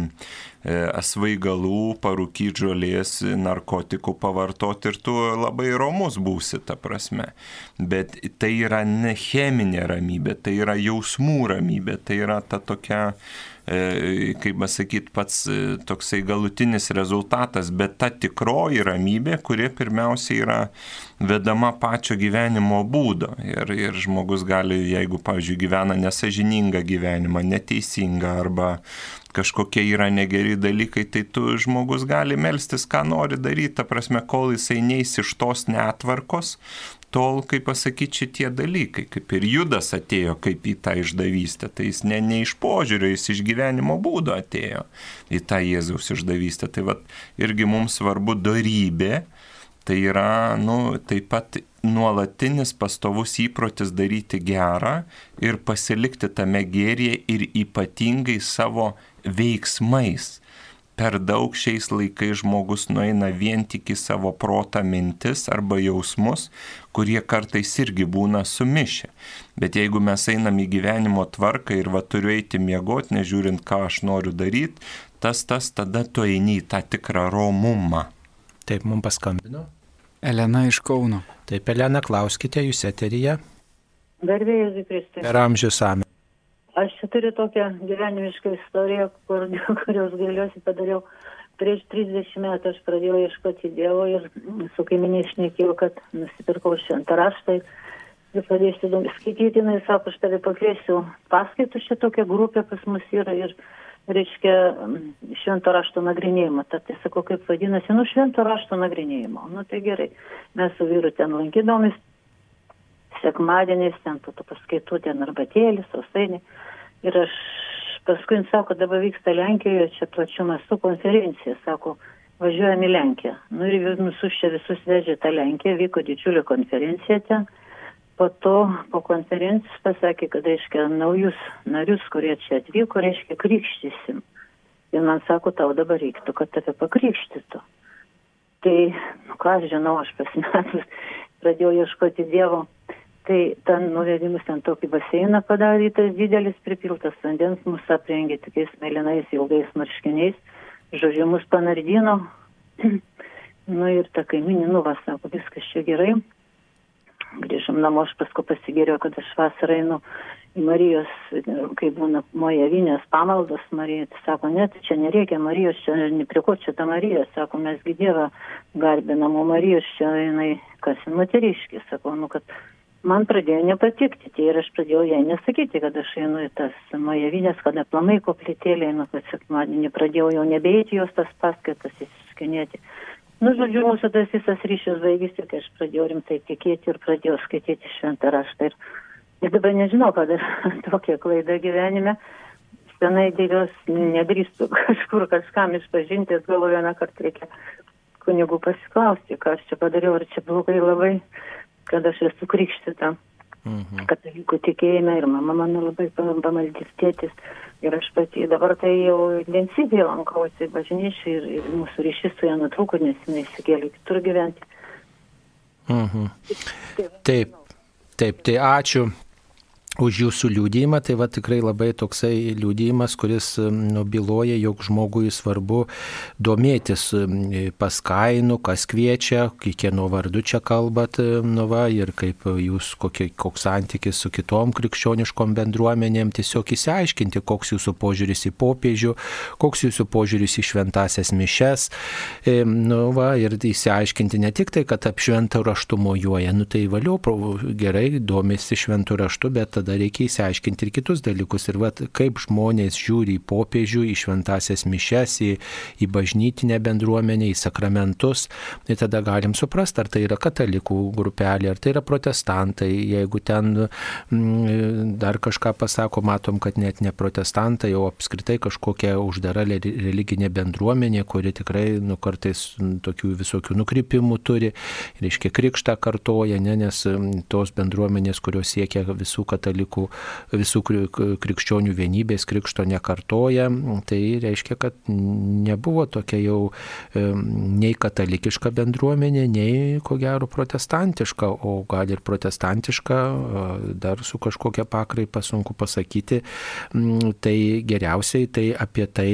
asvaigalų, parūkyti žolės, narkotikų pavartoti ir tu labai romus būsi, ta prasme. Bet tai yra ne cheminė ramybė, tai yra jausmų ramybė, tai yra ta tokia kaip pasakyti, pats e, toksai galutinis rezultatas, bet ta tikroji ramybė, kuri pirmiausia yra vedama pačio gyvenimo būdo. Ir, ir žmogus gali, jeigu, pavyzdžiui, gyvena nesažiningą gyvenimą, neteisingą arba kažkokie yra negeri dalykai, tai tu žmogus gali melstis, ką nori daryti, ta prasme, kol jisai neįs iš tos netvarkos, tol, kaip pasakyti, šitie dalykai, kaip ir Judas atėjo kaip į tą išdavystę, tai jis ne, ne iš požiūrio, jis iš gyvenimo būdo atėjo į tą Jėzaus išdavystę. Tai vad irgi mums svarbu darybė, tai yra, nu, taip pat nuolatinis pastovus įprotis daryti gerą ir pasilikti tame gėrėje ir ypatingai savo veiksmais per daug šiais laikais žmogus nueina vien tik į savo protą mintis arba jausmus, kurie kartais irgi būna sumišę. Bet jeigu mes einam į gyvenimo tvarką ir va turiu eiti miegoti, nežiūrint, ką aš noriu daryti, tas tas tada tu eini į tą tikrą romumą. Taip, mums paskambino. Elena iš Kauno. Taip, Elena, klauskite jūs eteryje. Garbėjai Zikristai. Per amžius amę. Aš čia turiu tokią gyvenimišką istoriją, kur, kurios gailiuosi padariau. Prieš 30 metų aš pradėjau ieškoti Dievo ir su kaiminiais šnekėjau, kad nusipirkau šventą raštą ir pradėsiu skaityti. Jis sako, aš tave pakviesiu paskaitų, čia tokia grupė pas mus yra ir, reiškia, švento rašto nagrinėjimo. Tad tai sakau, kaip vadinasi, nu, švento rašto nagrinėjimo. Nu, tai gerai. Mes su vyru ten lankydomis, sekmadieniais, ten po to paskaitų, ten arbatėlis, sausainiai. Ir aš paskui jis sako, dabar vyksta Lenkijoje, čia plačiu mastu konferencija, sako, važiuojam į Lenkiją. Nu ir visus čia visus vežė tą Lenkiją, vyko didžiulė konferencija ten. Po to, po konferencijos pasakė, kad, reiškia, naujus narius, kurie čia atvyko, reiškia, krikštysim. Ir man sako, tau dabar reiktų, kad tave pakrikštytų. Tai, nu ką aš žinau, aš pasimetus pradėjau ieškoti Dievo Tai ten nuvedimus ten tokį baseiną padarytas didelis, pripiltas vandens, mus aprengė tokiais mėlynais ilgais marškiniais, žodžiu, mus panardino. nu ir ta kaiminė, nu va, sako, viskas čia gerai. Grįžom namo, aš paskui pasigėriau, kad aš vasarą einu į Marijos, kai būna mojavinės pamaldos Marija, tai sako, net čia nereikia Marijos, čia prie ko čia ta Marija, sako, mesgi Dievą garbinam, o Marijos čia jinai, kas moteriškis, sako, nu kad man pradėjo nepatikti tai ir aš pradėjau jai nesakyti, kad aš einu į tas mojavinės, kad aplamai koplytėlė einu, kad sekmadienį pradėjau jau nebeiti jos tas paskaitas įsiskinėti. Nu, žodžiu, mūsų tas visas ryšys baigėsi, kai aš pradėjau rimtai tikėti ir pradėjau skaityti šventą raštą. Ir, ir dabar nežinau, kad tokia klaida gyvenime. Senai dėl jos nedrįstu kažkur kažkam išpažinti, galvoju vieną kartą reikia kunigų pasiklausti, ką aš čia padariau, ar čia blogai labai kad aš esu krikštita. Mhm. Katalikų tikėjime ir mama mano labai pamaldys tėtis. Ir aš pati dabar tai jau intensyviai lankausi bažnyčiai ir, ir mūsų ryšys su ją nutrūko, nes jinai įsikėlė kitur gyventi. Mhm. Taip, taip, tai ačiū už jūsų liūdėjimą, tai va tikrai labai toksai liūdėjimas, kuris nubiloja, jog žmogui svarbu domėtis pas kainų, kas kviečia, kiekvieno vardu čia kalbat, nu va, ir kaip jūs, kokie, koks santykis su kitom krikščioniškom bendruomenėm, tiesiog įsiaiškinti, koks jūsų požiūris į popiežių, koks jūsų požiūris į šventasias mišes, nu va, ir įsiaiškinti ne tik tai, kad apšventą raštų mojuoja, nu tai valiau, gerai, domisi šventų raštų, bet tada tada reikia įsiaiškinti ir kitus dalykus. Ir vat, kaip žmonės žiūri į popiežių, į šventasias mišes, į, į bažnytinę bendruomenę, į sakramentus. Tai tada galim suprasti, ar tai yra katalikų grupelė, ar tai yra protestantai. Jeigu ten m, mm, dar kažką pasako, matom, kad net ne protestantai, o apskritai kažkokia uždara religinė bendruomenė, kuri tikrai nu, kartais tokių visokių nukrypimų turi, reiškia krikštą kartoja, ne, nes tos bendruomenės, kurios siekia visų katalikų katalikų visų krikščionių vienybės krikšto nekartoja, tai reiškia, kad nebuvo tokia jau nei katalikiška bendruomenė, nei ko gero protestantiška, o gal ir protestantiška, dar su kažkokia pakraipa sunku pasakyti, tai geriausiai tai apie tai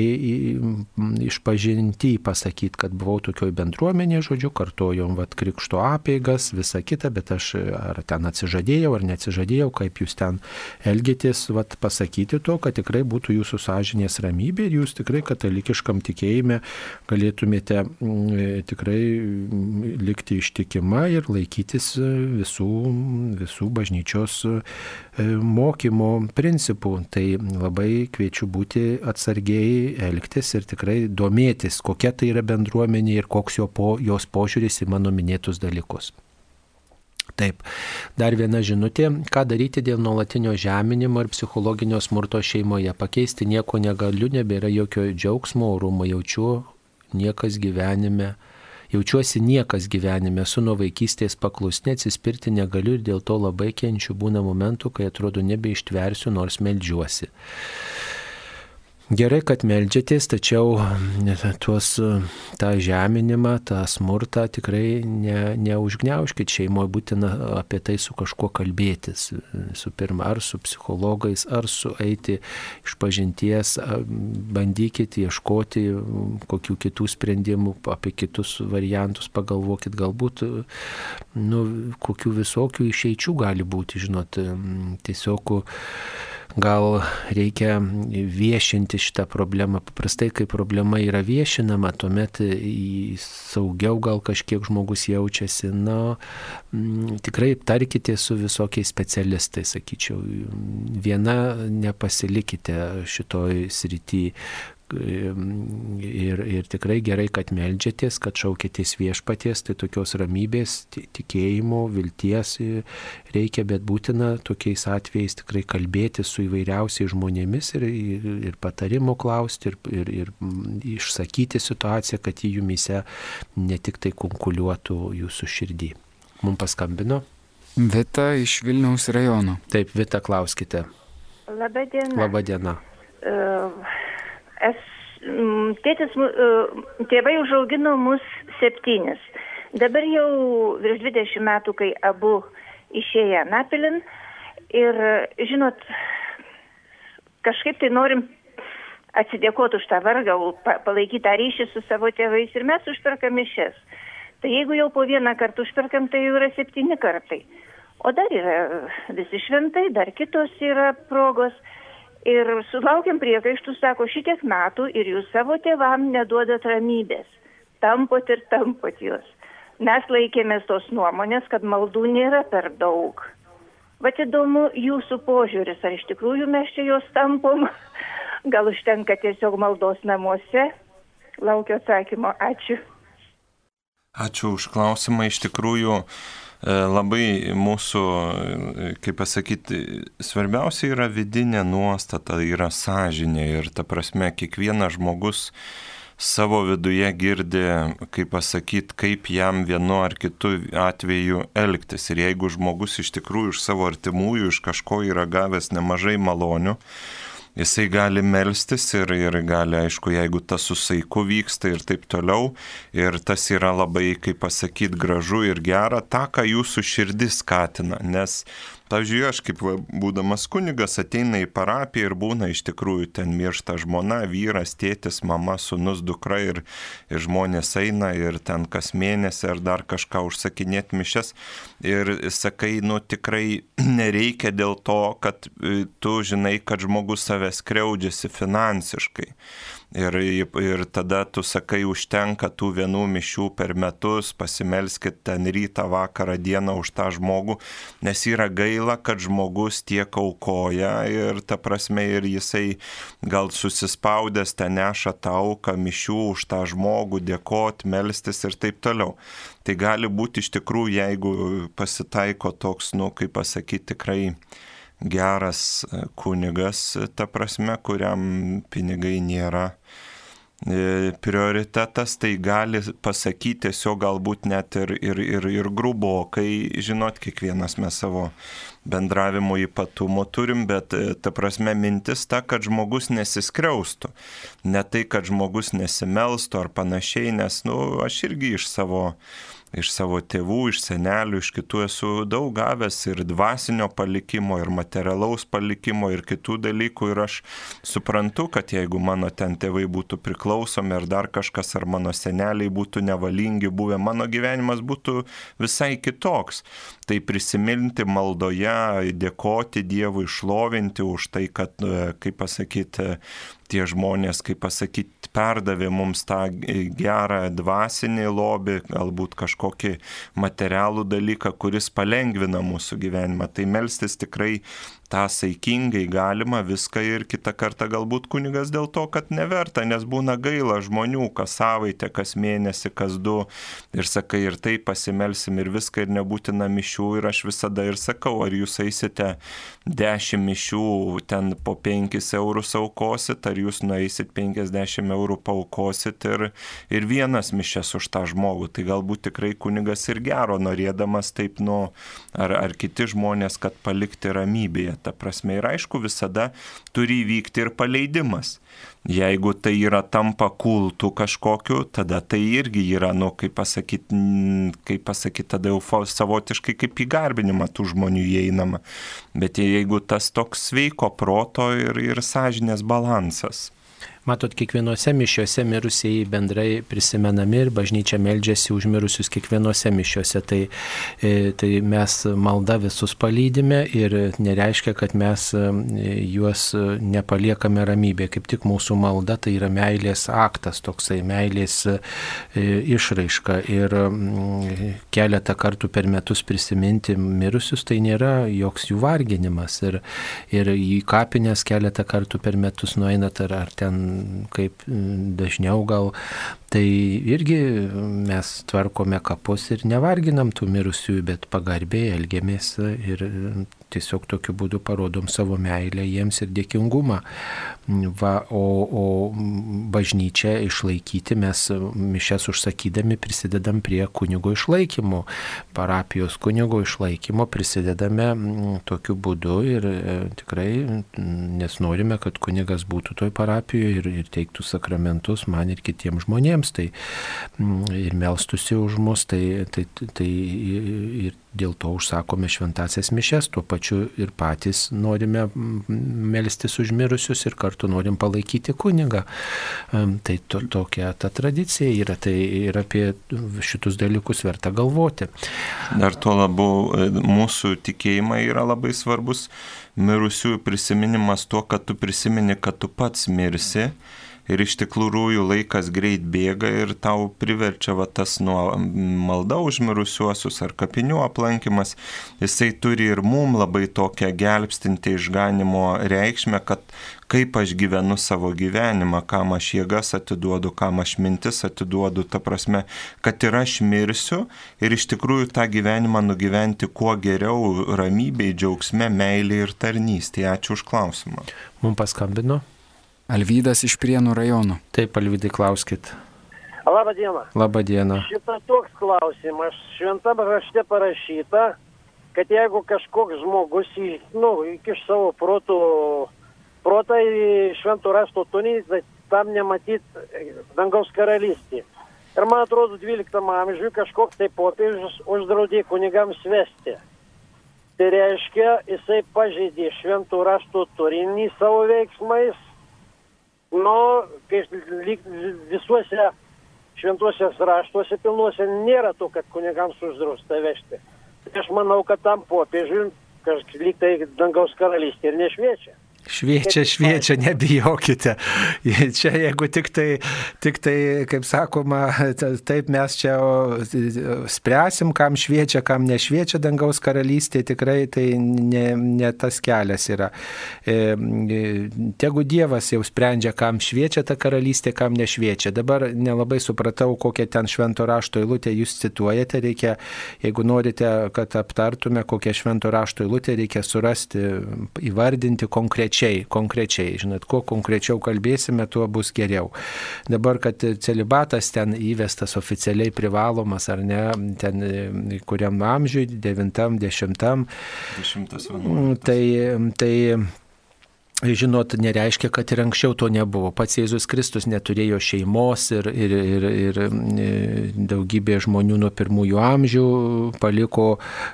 išpažinti pasakyti, kad buvau tokioj bendruomenė, žodžiu, kartojom vat krikšto apeigas, visa kita, bet aš ar ten atsižadėjau, ar neatsižadėjau, kaip jūs ten ten elgėtės, vat, pasakyti to, kad tikrai būtų jūsų sąžinės ramybė ir jūs tikrai katalikiškam tikėjime galėtumėte mm, tikrai mm, likti ištikima ir laikytis visų, visų bažnyčios e, mokymo principų. Tai labai kviečiu būti atsargiai elgtis ir tikrai domėtis, kokia tai yra bendruomenė ir koks jo po, jos požiūris į mano minėtus dalykus. Taip, dar viena žinutė, ką daryti dėl nuolatinio žeminimo ir psichologinio smurto šeimoje. Pakeisti nieko negaliu, nebėra jokio džiaugsmo, orumo jaučiu, niekas gyvenime. Jaučiuosi niekas gyvenime, esu nuo vaikystės paklusnė, atsispirti negaliu ir dėl to labai kenčiu. Būna momentų, kai atrodo nebeištversiu, nors melžiuosi. Gerai, kad melžiatės, tačiau tuos tą žeminimą, tą smurtą tikrai ne, neužgneuškit šeimoje, būtina apie tai su kažkuo kalbėtis. Su pirma, ar su psichologais, ar su eiti iš pažinties, bandykit ieškoti kokių kitų sprendimų, apie kitus variantus pagalvokit, galbūt nu, kokių visokių išeičių gali būti, žinot, tiesiog gal reikia viešinti šitą problemą. Paprastai, kai problema yra viešinama, tuomet saugiau gal kažkiek žmogus jaučiasi. Na, tikrai tarkite su visokiais specialistais, sakyčiau. Viena nepasilikite šitoj srity, Ir, ir tikrai gerai, kad melžiatės, kad šaukėtės viešpaties, tai tokios ramybės, tikėjimo, vilties reikia, bet būtina tokiais atvejais tikrai kalbėti su įvairiausiais žmonėmis ir, ir, ir patarimo klausti, ir, ir, ir išsakyti situaciją, kad į jumise ne tik tai konkuliuotų jūsų širdį. Mums paskambino. Vita iš Vilniaus rajono. Taip, Vita, klauskite. Labadiena. Labadiena. Uh es, tėtis, tėvai užaugino mus septynis. Dabar jau virš 20 metų, kai abu išėję Napilin. Ir, žinot, kažkaip tai norim atsidėkoti už tą vargą, palaikyti tą ryšį su savo tėvais ir mes užperkam mišes. Tai jeigu jau po vieną kartą užperkam, tai jau yra septyni kartai. O dar yra visi šventai, dar kitos yra progos. Ir sulaukiam priekaištų, sako, šitiek metų ir jūs savo tėvam neduodat ramybės. Tampot ir tampot juos. Mes laikėmės tos nuomonės, kad maldų nėra per daug. Vat įdomu jūsų požiūris, ar iš tikrųjų mes čia juos tampom, gal užtenka tiesiog maldos namuose. Laukiu atsakymo. Ačiū. Ačiū už klausimą. Iš tikrųjų, E, labai mūsų, e, kaip pasakyti, svarbiausia yra vidinė nuostata, yra sąžinė ir ta prasme kiekvienas žmogus savo viduje girdi, kaip pasakyti, kaip jam vienu ar kitu atveju elgtis. Ir jeigu žmogus iš tikrųjų iš savo artimųjų, iš kažko yra gavęs nemažai malonių, jisai gali melstis ir, ir gali, aišku, jeigu tas su saiku vyksta ir taip toliau, ir tas yra labai, kaip pasakyti, gražu ir gera, tą, ką jūsų širdis skatina, nes Pavyzdžiui, aš kaip būdamas kunigas ateina į parapiją ir būna iš tikrųjų ten miršta žmona, vyras, tėtis, mama, sunus, dukra ir, ir žmonės eina ir ten kas mėnesį ar dar kažką užsakinėti mišes ir sakai, nu tikrai nereikia dėl to, kad e, tu žinai, kad žmogus savęs kreudžiasi finansiškai. Ir, ir tada tu sakai, užtenka tų vienų mišių per metus, pasimelskit ten rytą, vakarą, dieną už tą žmogų, nes yra gaila, kad žmogus tiek aukoja ir ta prasme ir jisai gal susispaudęs ten neša tą auką mišių už tą žmogų, dėkot, melstis ir taip toliau. Tai gali būti iš tikrųjų, jeigu pasitaiko toks, nu, kaip pasakyti, tikrai geras e, kunigas, e, ta prasme, kuriam pinigai nėra e, prioritetas, tai gali pasakyti tiesiog galbūt net ir, ir, ir, ir grubokai, žinot, kiekvienas mes savo bendravimo ypatumų turim, bet ta prasme mintis ta, kad žmogus nesiskriaustų. Ne tai, kad žmogus nesimelstų ar panašiai, nes, nu, aš irgi iš savo iš savo tėvų, iš senelių, iš kitų esu daug gavęs ir dvasinio palikimo, ir materialaus palikimo, ir kitų dalykų. Ir aš suprantu, kad jeigu mano ten tėvai būtų priklausomi ar dar kažkas, ar mano seneliai būtų nevalingi buvę, mano gyvenimas būtų visai kitoks. Tai prisiminti maldoje, dėkoti Dievui, išlovinti už tai, kad, kaip pasakyti, tie žmonės, kaip pasakyti, perdavė mums tą gerą dvasinį lobį, galbūt kažkokį materialų dalyką, kuris palengvina mūsų gyvenimą. Tai melstis tikrai tą saikingai galima viską ir kitą kartą galbūt kunigas dėl to, kad neverta, nes būna gaila žmonių, kas savaitę, kas mėnesį, kas du ir sakai ir tai pasimelsim ir viską ir nebūtina mišių ir aš visada ir sakau, ar jūs eisite dešimt mišių ten po penkis eurus aukosit, ar jūs nueisit 50 eurų paukosit ir, ir vienas mišes už tą žmogų. Tai galbūt tikrai kunigas ir gero norėdamas taip, nu, ar, ar kiti žmonės, kad palikti ramybėje. Ta prasme ir aišku, visada turi įvykti ir paleidimas. Jeigu tai yra tampa kultų kažkokiu, tada tai irgi yra, nu, kaip pasakyti, kaip pasakyti, tada jau savotiškai kaip įgarbinimą tų žmonių įeinama. Bet jeigu tas toks sveiko proto ir, ir sąžinės balansas. Matot, kiekvienose mišiuose mirusieji bendrai prisimenami ir bažnyčia meldžiasi už mirusius kiekvienose mišiuose. Tai, e, tai mes malda visus palydime ir nereiškia, kad mes e, juos nepaliekame ramybėje. Kaip tik mūsų malda tai yra meilės aktas, toksai meilės e, išraiška. Ir keletą kartų per metus prisiminti mirusius tai nėra joks jų varginimas. Ir, ir į kapinės keletą kartų per metus nueinat ar, ar ten kaip dažniau gal. Tai irgi mes tvarkome kapus ir nevarginam tų mirusiųjų, bet pagarbiai elgiamės ir tiesiog tokiu būdu parodom savo meilę jiems ir dėkingumą. Va, o, o bažnyčią išlaikyti mes mišes užsakydami prisidedam prie kunigo išlaikymo, parapijos kunigo išlaikymo prisidedame tokiu būdu ir e, tikrai, nes norime, kad kunigas būtų toj parapijoje ir, ir teiktų sakramentus man ir kitiems žmonėms tai ir melstusi už mus, tai, tai, tai ir dėl to užsakome šventasias mišes, tuo pačiu ir patys norime mm, melstis užmirusius ir kartu norim palaikyti kunigą. Tai to, tokia ta tradicija yra, tai ir apie šitus dalykus verta galvoti. Dar tuo labiau e, mūsų tikėjimai yra labai svarbus mirusiųjų prisiminimas tuo, kad tu prisimeni, kad tu pats mirsi. Mm ir iš tikrųjų laikas greit bėga ir tau priverčia va, tas nuo malda užmirusiuosius ar kapinių aplankimas, jisai turi ir mum labai tokią gelbstinti išganimo reikšmę, kad kaip aš gyvenu savo gyvenimą, kam aš jėgas atiduodu, kam aš mintis atiduodu, ta prasme, kad ir aš mirsiu ir iš tikrųjų tą gyvenimą nugyventi kuo geriau, ramybėj, džiaugsme, meilė ir tarnystė. Ačiū už klausimą. Mums paskambino. Alvydas iš Prienų rajono. Taip, Alvydai, klauskit. Labą dieną. Labą dieną. Šitą toks klausimas. Šventame rašte parašyta, kad jeigu kažkoks žmogus į, nu, įkiš savo protų, protą į šventų rašto tunį, tai tam nematyt dangaus karalystė. Ir man atrodo, 12 amžiuje kažkoks tai popiežius uždraudė kunigams vesti. Tai reiškia, jisai pažeidė šventų rašto turinį savo veiksmais nu, kaip visuose šventuosios raštuose pilnuose nėra to, kad kunigams uždrausta vežti. Tai aš manau, kad tam popiežiui kažkaip lyg tai dangaus karalystė ir nešviečia. Šviečia, šviečia, nebijokite. Čia jeigu tik tai, tik tai, kaip sakoma, taip mes čia spręsim, kam šviečia, kam nešviečia dangaus karalystė, tikrai tai ne, ne tas kelias yra. E, tegu Dievas jau sprendžia, kam šviečia ta karalystė, kam nešviečia. Dabar nelabai supratau, kokią ten švento rašto eilutę jūs cituojate. Reikia, jeigu norite, kad aptartume, kokią švento rašto eilutę reikia surasti, įvardinti konkrečiai konkrečiai, konkrečiai, žinot, kuo konkrečiau kalbėsime, tuo bus geriau. Dabar, kad celibatas ten įvestas oficialiai privalomas ar ne, ten kuriam amžiui, 90-10. Tai, tai žinot, nereiškia, kad ir anksčiau to nebuvo. Pats Jėzus Kristus neturėjo šeimos ir, ir, ir, ir daugybė žmonių nuo pirmųjų amžių paliko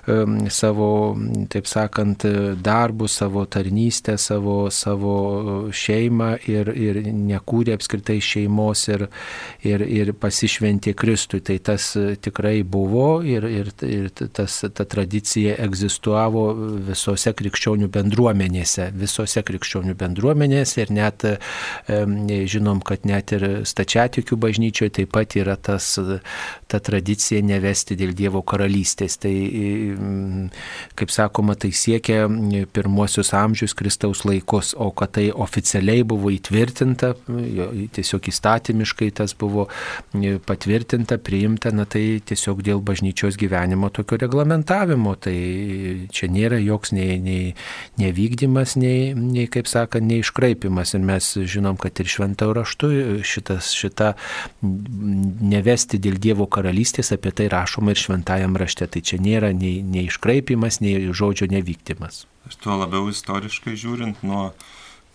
um, savo, taip sakant, darbus, savo tarnystę, savo, savo šeimą ir, ir nekūrė apskritai šeimos ir, ir, ir pasišventė Kristui. Tai tas tikrai buvo ir, ir, ir tas, ta tradicija egzistuavo visose krikščionių bendruomenėse, visose krikščionių krikščionių bendruomenės ir net žinom, kad net ir stačiatikių bažnyčioje taip pat yra tas, ta tradicija nevesti dėl Dievo karalystės. Tai, kaip sakoma, tai siekia pirmuosius amžius Kristaus laikus, o kad tai oficialiai buvo įtvirtinta, tiesiog įstatymiškai tas buvo patvirtinta, priimta, na tai tiesiog dėl bažnyčios gyvenimo tokio reglamentavimo. Tai čia nėra joks nei, nei nevykdymas, nei, nei kaip sakant, neiškraipimas. Ir mes žinom, kad ir šventą raštu šitas, šita nevesti dėl Dievo karalystės apie tai rašoma ir šventajam rašte. Tai čia nėra nei, nei iškraipimas, nei žodžio nevykdymas. Tuo labiau istoriškai žiūrint nuo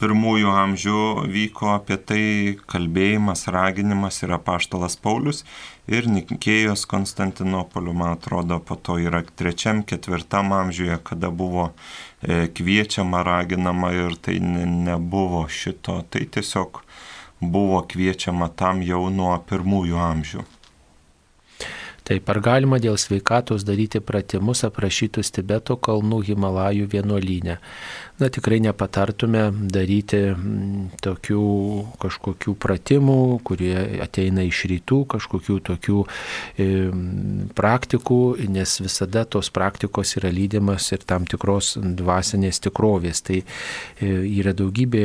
pirmųjų amžių vyko apie tai kalbėjimas, raginimas yra paštalas Paulius ir Nikėjos Konstantinopoliu, man atrodo, po to yra trečiam, ketvirtam amžiuje, kada buvo e, kviečiama, raginama ir tai ne, nebuvo šito, tai tiesiog buvo kviečiama tam jau nuo pirmųjų amžių. Taip, ar galima dėl sveikatos daryti pratimus aprašytus Tibeto kalnų Himalajų vienuolynę? Na, tikrai nepatartume daryti mm, tokių kažkokių pratimų, kurie ateina iš rytų, kažkokių tokių e, praktikų, nes visada tos praktikos yra lydimas ir tam tikros dvasinės tikrovės. Tai e, yra daugybė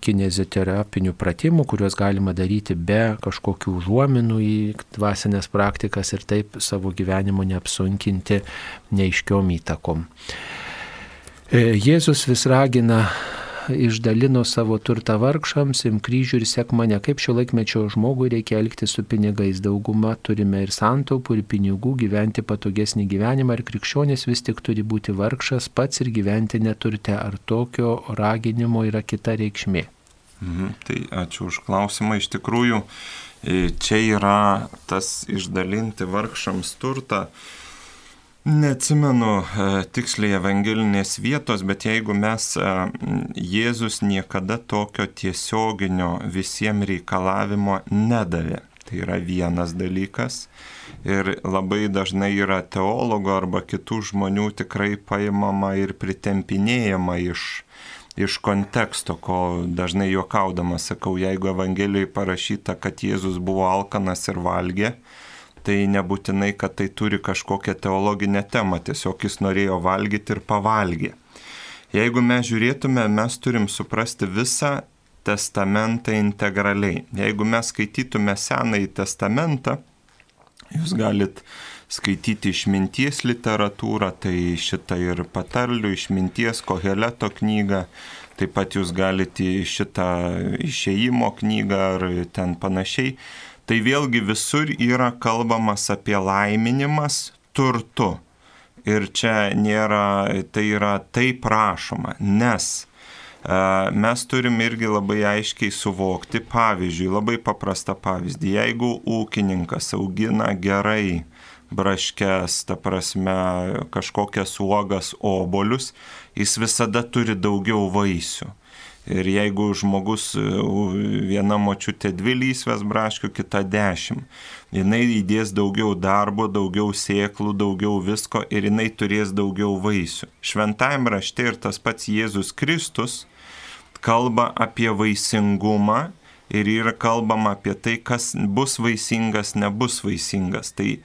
kinezioterapinių pratimų, kuriuos galima daryti be kažkokių užuominų į dvasinės praktikas ir taip savo gyvenimo neapsunkinti neiškiom įtakom. E, Jėzus vis ragina išdalino savo turtą vargšams, im kryžių ir sek mane, kaip šio laikmečio žmogui reikia elgti su pinigais. Dauguma turime ir santaupų, ir pinigų, gyventi patogesnį gyvenimą, ir krikščionis vis tik turi būti vargšas pats ir gyventi neturte. Ar tokio raginimo yra kita reikšmė? Mhm, tai ačiū už klausimą. Iš tikrųjų, e, čia yra tas išdalinti vargšams turtą Neatsimenu e, tiksliai evangelinės vietos, bet jeigu mes e, Jėzus niekada tokio tiesioginio visiems reikalavimo nedavė. Tai yra vienas dalykas. Ir labai dažnai yra teologo arba kitų žmonių tikrai paimama ir pritempinėjama iš, iš konteksto, ko dažnai juokaudama sakau, jeigu Evangelijoje parašyta, kad Jėzus buvo alkanas ir valgė, tai nebūtinai, kad tai turi kažkokią teologinę temą, tiesiog jis norėjo valgyti ir pavalgė. Jeigu mes žiūrėtume, mes turim suprasti visą testamentą integraliai. Jeigu mes skaitytume Senąjį testamentą, jūs galit skaityti išminties literatūrą, tai šitą ir patarlių, išminties koheleto knygą, taip pat jūs galite šitą išėjimo knygą ar ten panašiai tai vėlgi visur yra kalbamas apie laiminimas turtu. Ir čia nėra, tai yra taip prašoma, nes e, mes turim irgi labai aiškiai suvokti, pavyzdžiui, labai paprastą pavyzdį, jeigu ūkininkas augina gerai braškes, ta prasme, kažkokias uogas, obolius, jis visada turi daugiau vaisių. Ir jeigu žmogus, e, viena močiutė dvi lysvės braškių, kita dešimt, jinai įdės daugiau darbo, daugiau sėklų, daugiau visko ir jinai turės daugiau vaisių. Šventajame rašte ir tas pats Jėzus Kristus kalba apie vaisingumą ir yra kalbama apie tai, kas bus vaisingas, nebus vaisingas. Tai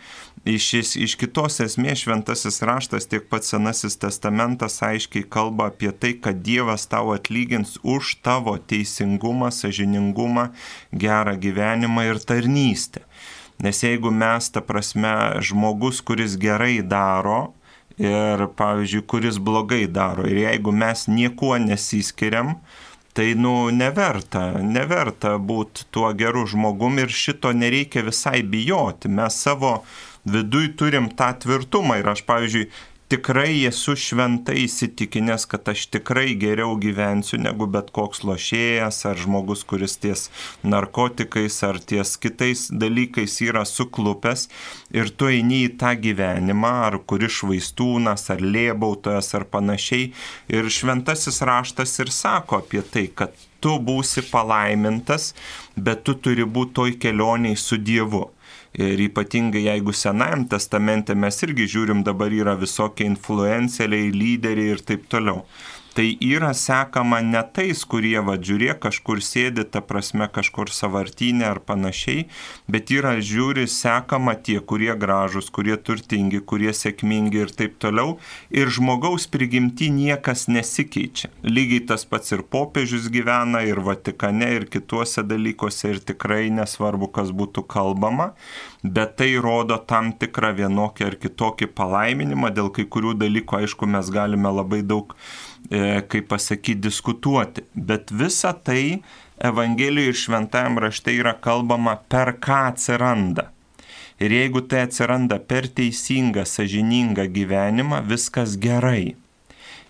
iš, iš kitos esmės šventasis raštas, tiek pats Senasis testamentas aiškiai kalba apie tai, kad Dievas tau atlygins už tavo teisingumą, sažiningumą, gerą gyvenimą ir tarnystę. Nes jeigu mes, ta prasme, žmogus, kuris gerai daro, ir, pavyzdžiui, kuris blogai daro. Ir jeigu mes niekuo nesiskiriam, tai, nu, neverta, neverta būti tuo geru žmogum ir šito nereikia visai bijoti. Mes savo viduj turim tą tvirtumą ir aš, pavyzdžiui, tikrai esu šventai įsitikinęs, kad aš tikrai geriau gyvensiu negu bet koks lošėjas ar žmogus, kuris ties narkotikais ar ties kitais dalykais yra suklupęs ir tu eini į tą gyvenimą, ar kuris švaistūnas, ar lėbautojas, ar panašiai. Ir šventasis raštas ir sako apie tai, kad tu būsi palaimintas, bet tu turi būti toj kelioniai su Dievu. Ir ypatingai jeigu Senajam testamente mes irgi žiūrim, dabar yra visokie influenceriai, lyderiai ir taip toliau tai yra sekama ne tais, kurie, va, žiūrėk, kažkur sėdi, ta prasme, kažkur savartinė ar panašiai, bet yra žiūri sekama tie, kurie gražus, kurie turtingi, kurie sėkmingi ir taip toliau. Ir žmogaus prigimti niekas nesikeičia. Lygiai tas pats ir popiežius gyvena, ir Vatikane, ir kituose dalykuose, ir tikrai nesvarbu, kas būtų kalbama, bet tai rodo tam tikrą vienokį ar kitokį palaiminimą, dėl kai kurių dalykų, aišku, mes galime labai daug e, kaip pasakyti, diskutuoti. Bet visa tai Evangelijoje ir šventajame rašte yra kalbama per ką atsiranda. Ir jeigu tai atsiranda per teisingą, sažiningą gyvenimą, viskas gerai.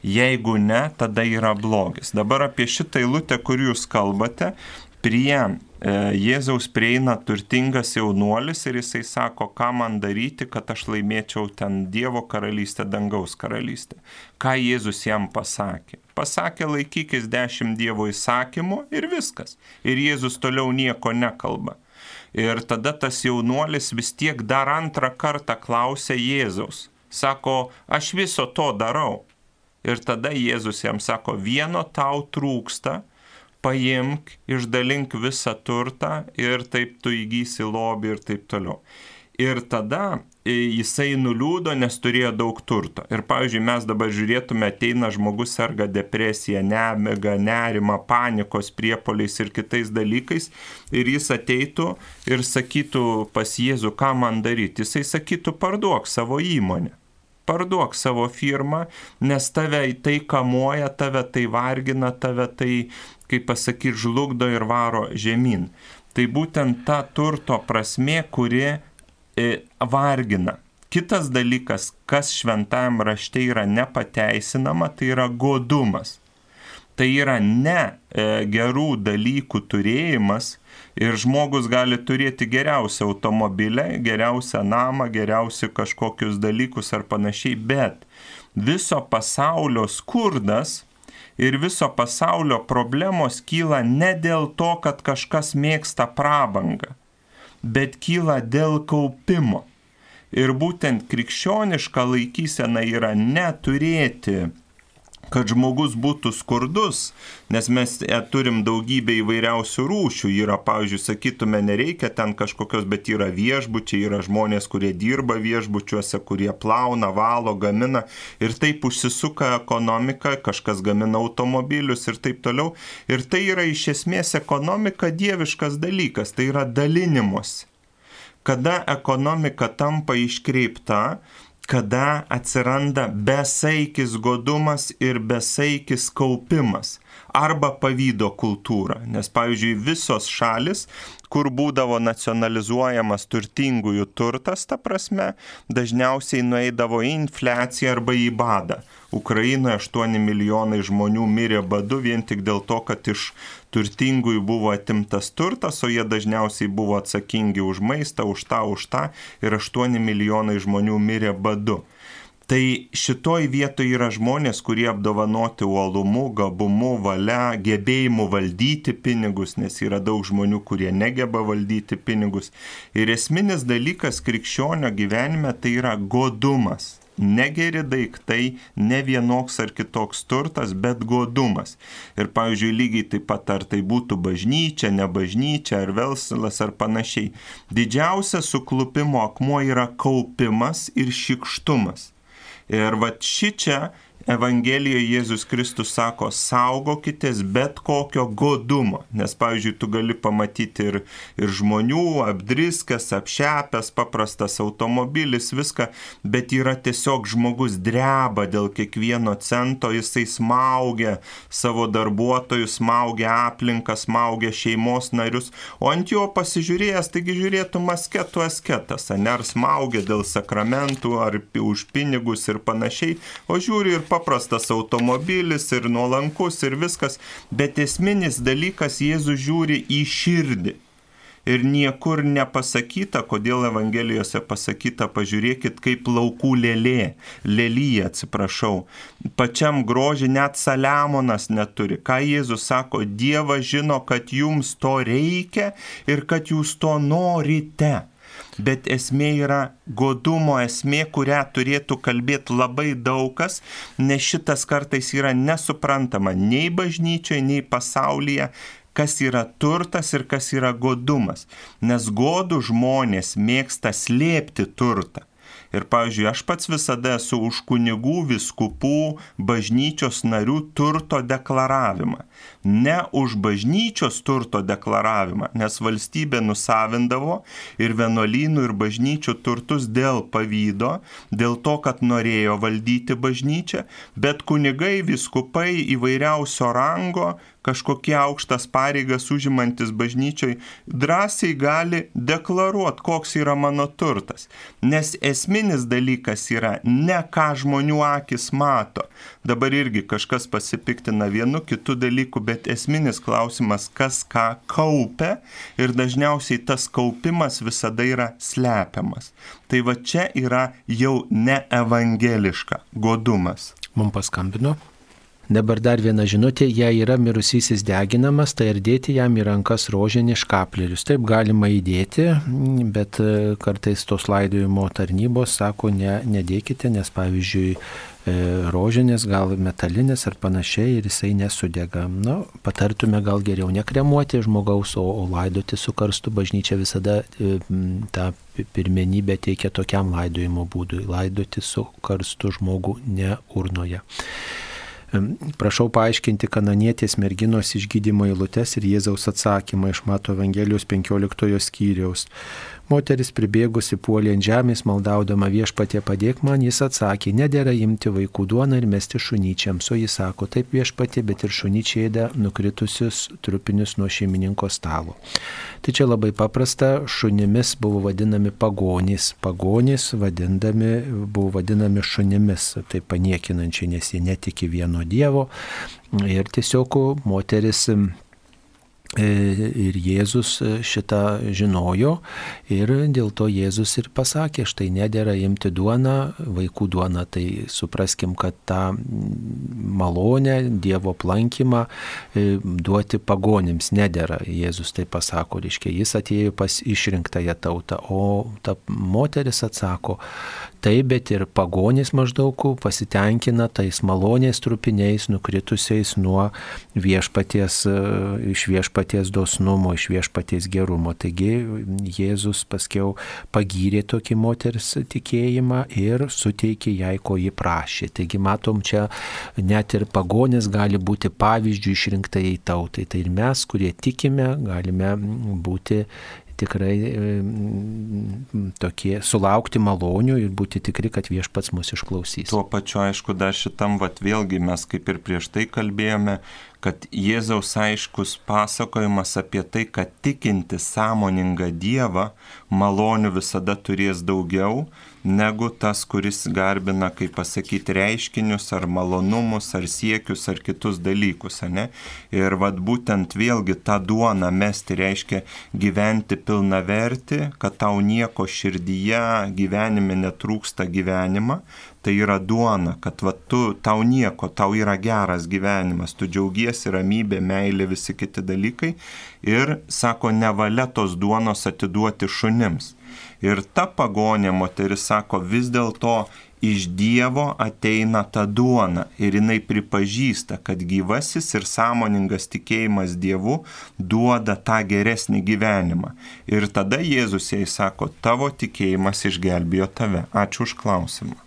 Jeigu ne, tada yra blogis. Dabar apie šitą eilutę, kur jūs kalbate, prie e, Jėzaus prieina turtingas jaunuolis ir jisai sako, ką man daryti, kad aš laimėčiau ten Dievo karalystę, dangaus karalystę. Ką Jėzus jam pasakė? Pasakė, laikykis dešimt Dievo įsakymų ir viskas. Ir Jėzus toliau nieko nekalba. Ir tada tas jaunuolis vis tiek dar antrą kartą klausė Jėzaus. Sako, aš viso to darau. Ir tada Jėzus jam sako, vieno tau trūksta, paimk, išdalink visą turtą ir taip tu įgysi lobį ir taip toliau. Ir tada e, jisai nuliūdo, nes turėjo daug turto. Ir pavyzdžiui, mes dabar žiūrėtume, ateina žmogus serga depresija, nemiga, nerima, panikos priepoliais ir kitais dalykais. Ir jis ateitų ir sakytų pas Jėzų, ką man daryti. Jisai sakytų, parduok savo įmonę parduok savo firmą, nes tave tai kamuoja, tave tai vargina, tave tai kaip pasakyti, žlugdo ir varo žemyn. Tai būtent ta turto prasme, kuri e, vargina. Kitas dalykas, kas šventajam rašte yra nepateisinama, tai yra godumas. Tai yra ne e, gerų dalykų turėjimas ir žmogus gali turėti geriausią automobilę, geriausią namą, geriausius kažkokius dalykus ar panašiai, bet viso pasaulio skurdas ir viso pasaulio problemos kyla ne dėl to, kad kažkas mėgsta prabangą, bet kyla dėl kaupimo. Ir būtent krikščioniška laikysena yra neturėti kad žmogus būtų skurdus, nes mes e, turim daugybę įvairiausių rūšių. Yra, pavyzdžiui, sakytume, nereikia ten kažkokios, bet yra viešbučiai, yra žmonės, kurie dirba viešbučiuose, kurie plauna, valo, gamina ir taip užsisuka ekonomika, kažkas gamina automobilius ir taip toliau. Ir tai yra iš esmės ekonomika dieviškas dalykas, tai yra dalinimus. Kada ekonomika tampa iškreipta, kada atsiranda besaikis godumas ir besaikis kaupimas arba pavydo kultūra. Nes, pavyzdžiui, visos šalis, kur būdavo nacionalizuojamas turtingųjų turtas, ta prasme, dažniausiai nueidavo į infliaciją arba į badą. Ukrainoje 8 milijonai žmonių mirė badu vien tik dėl to, kad iš turtingųjų buvo atimtas turtas, o jie dažniausiai buvo atsakingi už maistą, už tą, už tą ir 8 milijonai žmonių mirė badu. Tai šitoj vietoje yra žmonės, kurie apdovanoti uolumu, gabumu, valia, gebėjimu valdyti pinigus, nes yra daug žmonių, kurie negeba valdyti pinigus. Ir esminis dalykas krikščionio gyvenime tai yra godumas negeri daiktai, ne vienoks ar kitoks turtas, bet godumas. Ir, pavyzdžiui, lygiai taip pat ar tai būtų bažnyčia, ne bažnyčia, ar velslas, ar panašiai. Didžiausias suklupimo akmuo yra kaupimas ir šikštumas. Ir va ši čia Evangelijoje Jėzus Kristus sako, saugokitės bet kokio godumo, nes, pavyzdžiui, tu gali pamatyti ir, ir žmonių, apdriskęs, apšepęs, paprastas automobilis, viską, bet yra tiesiog žmogus dreba dėl kiekvieno cento, jisai smaugia savo darbuotojus, smaugia aplinką, smaugia šeimos narius, o ant jo pasižiūrėjęs, taigi žiūrėtų masketų asketas, ne ar smaugia dėl sakramentų, ar už pinigus ir panašiai, o žiūri ir paprastas automobilis ir nuolankus ir viskas, bet esminis dalykas Jėzus žiūri į širdį. Ir niekur nepasakyta, kodėl Evangelijose pasakyta, pažiūrėkit, kaip laukų lėlė, lėlyje, atsiprašau. Pačiam grožį net Saliamonas neturi. Ką Jėzus sako, Dievas žino, kad jums to reikia ir kad jūs to norite bet esmė yra godumo esmė, kurią turėtų kalbėti labai daugas, nes šitas kartais yra nesuprantama nei bažnyčioje, nei pasaulyje kas yra turtas ir kas yra godumas. Nes godų žmonės mėgsta slėpti turtą. Ir, pavyzdžiui, aš pats visada esu už kunigų, viskupų, bažnyčios narių turto deklaravimą. Ne už bažnyčios turto deklaravimą, nes valstybė nusavindavo ir vienuolynų, ir bažnyčių turtus dėl pavydo, dėl to, kad norėjo valdyti bažnyčią, bet kunigai, viskupai įvairiausio rango kažkokie aukštas pareigas užimantis bažnyčioj drąsiai gali deklaruoti, koks yra mano turtas. Nes esminis dalykas yra ne ką žmonių akis mato. Dabar irgi kažkas pasipiktina vienu kitu dalyku, bet esminis klausimas, kas ką kaupia ir dažniausiai tas kaupimas visada yra slepiamas. Tai va čia yra jau ne evangeliška godumas. Mums paskambino. Dabar dar viena žinutė, jei yra mirusysis deginamas, tai ar dėti jam į rankas rožinį škaplerius. Taip galima įdėti, bet e, kartais tos laidojimo tarnybos sako, ne, nedėkite, nes pavyzdžiui, e, rožinis, gal metalinis ar panašiai ir jisai nesudega. Na, patartume gal geriau nekremuoti žmogaus, o, o laidoti su karstu bažnyčia visada e, tą pirmenybę teikia tokiam laidojimo būdui - laidoti su karstu žmogų ne urnoje. Prašau paaiškinti kananietės merginos išgydymo eilutes ir Jėzaus atsakymą iš Mato Evangelijos 15 skyriaus. Moteris pribėgusi puolė ant žemės, maldaudama viešpatie padėk man, jis atsakė, nedėra imti vaikų duoną ir mesti šunyčiams, o jis sako, taip viešpatie, bet ir šunyčiai ėda nukritusius trupinius nuo šeimininko stalo. Tai čia labai paprasta, šunimis buvo vadinami pagonys, pagonys vadindami, buvo vadinami šunimis, tai paniekinančiai, nes jie netiki vieno Dievo. Ir tiesiog moteris ir Jėzus e, šitą žinojo ir dėl to Jėzus ir pasakė, štai nedėra imti duoną, vaikų duoną, tai supraskim, kad tą malonę, Dievo plankimą e, duoti pagonims nedėra. Jėzus tai pasako, reiškia, jis atėjo pas išrinktąją tautą, o ta moteris atsako, taip, bet ir pagonys maždaug pasitenkina tais malonės trupiniais nukritusiais nuo viešpaties, iš viešpaties dosnumo, iš viešpaties gerumo. Taigi Jėzus paskiau pagyrė tokį moters tikėjimą ir suteikė jai, ko ji prašė. Taigi matom čia net ir pagonis gali būti pavyzdžių išrinktai tautai. Tai ir mes, kurie tikime, galime būti tikrai tokie sulaukti malonių ir būti tikri, kad viešpats mus išklausys. Tuo pačiu, aišku, dar šitam, vat vėlgi mes kaip ir prieš tai kalbėjome, kad Jėzaus aiškus pasakojimas apie tai, kad tikinti sąmoningą Dievą malonių visada turės daugiau negu tas, kuris garbina, kaip pasakyti, reiškinius ar malonumus, ar siekius, ar kitus dalykus. Ne? Ir vad būtent vėlgi tą duoną mesti reiškia gyventi pilna verti, kad tau nieko širdyje gyvenime netrūksta gyvenimą, tai yra duona, kad va, tu, tau nieko, tau yra geras gyvenimas, tu džiaugiesi ramybė, meilė, visi kiti dalykai ir sako, nevalia tos duonos atiduoti šunims. Ir ta pagonė moteris sako, vis dėlto iš Dievo ateina ta duona ir jinai pripažįsta, kad gyvasis ir sąmoningas tikėjimas Dievu duoda tą geresnį gyvenimą. Ir tada Jėzus jai sako, tavo tikėjimas išgelbėjo tave. Ačiū už klausimą.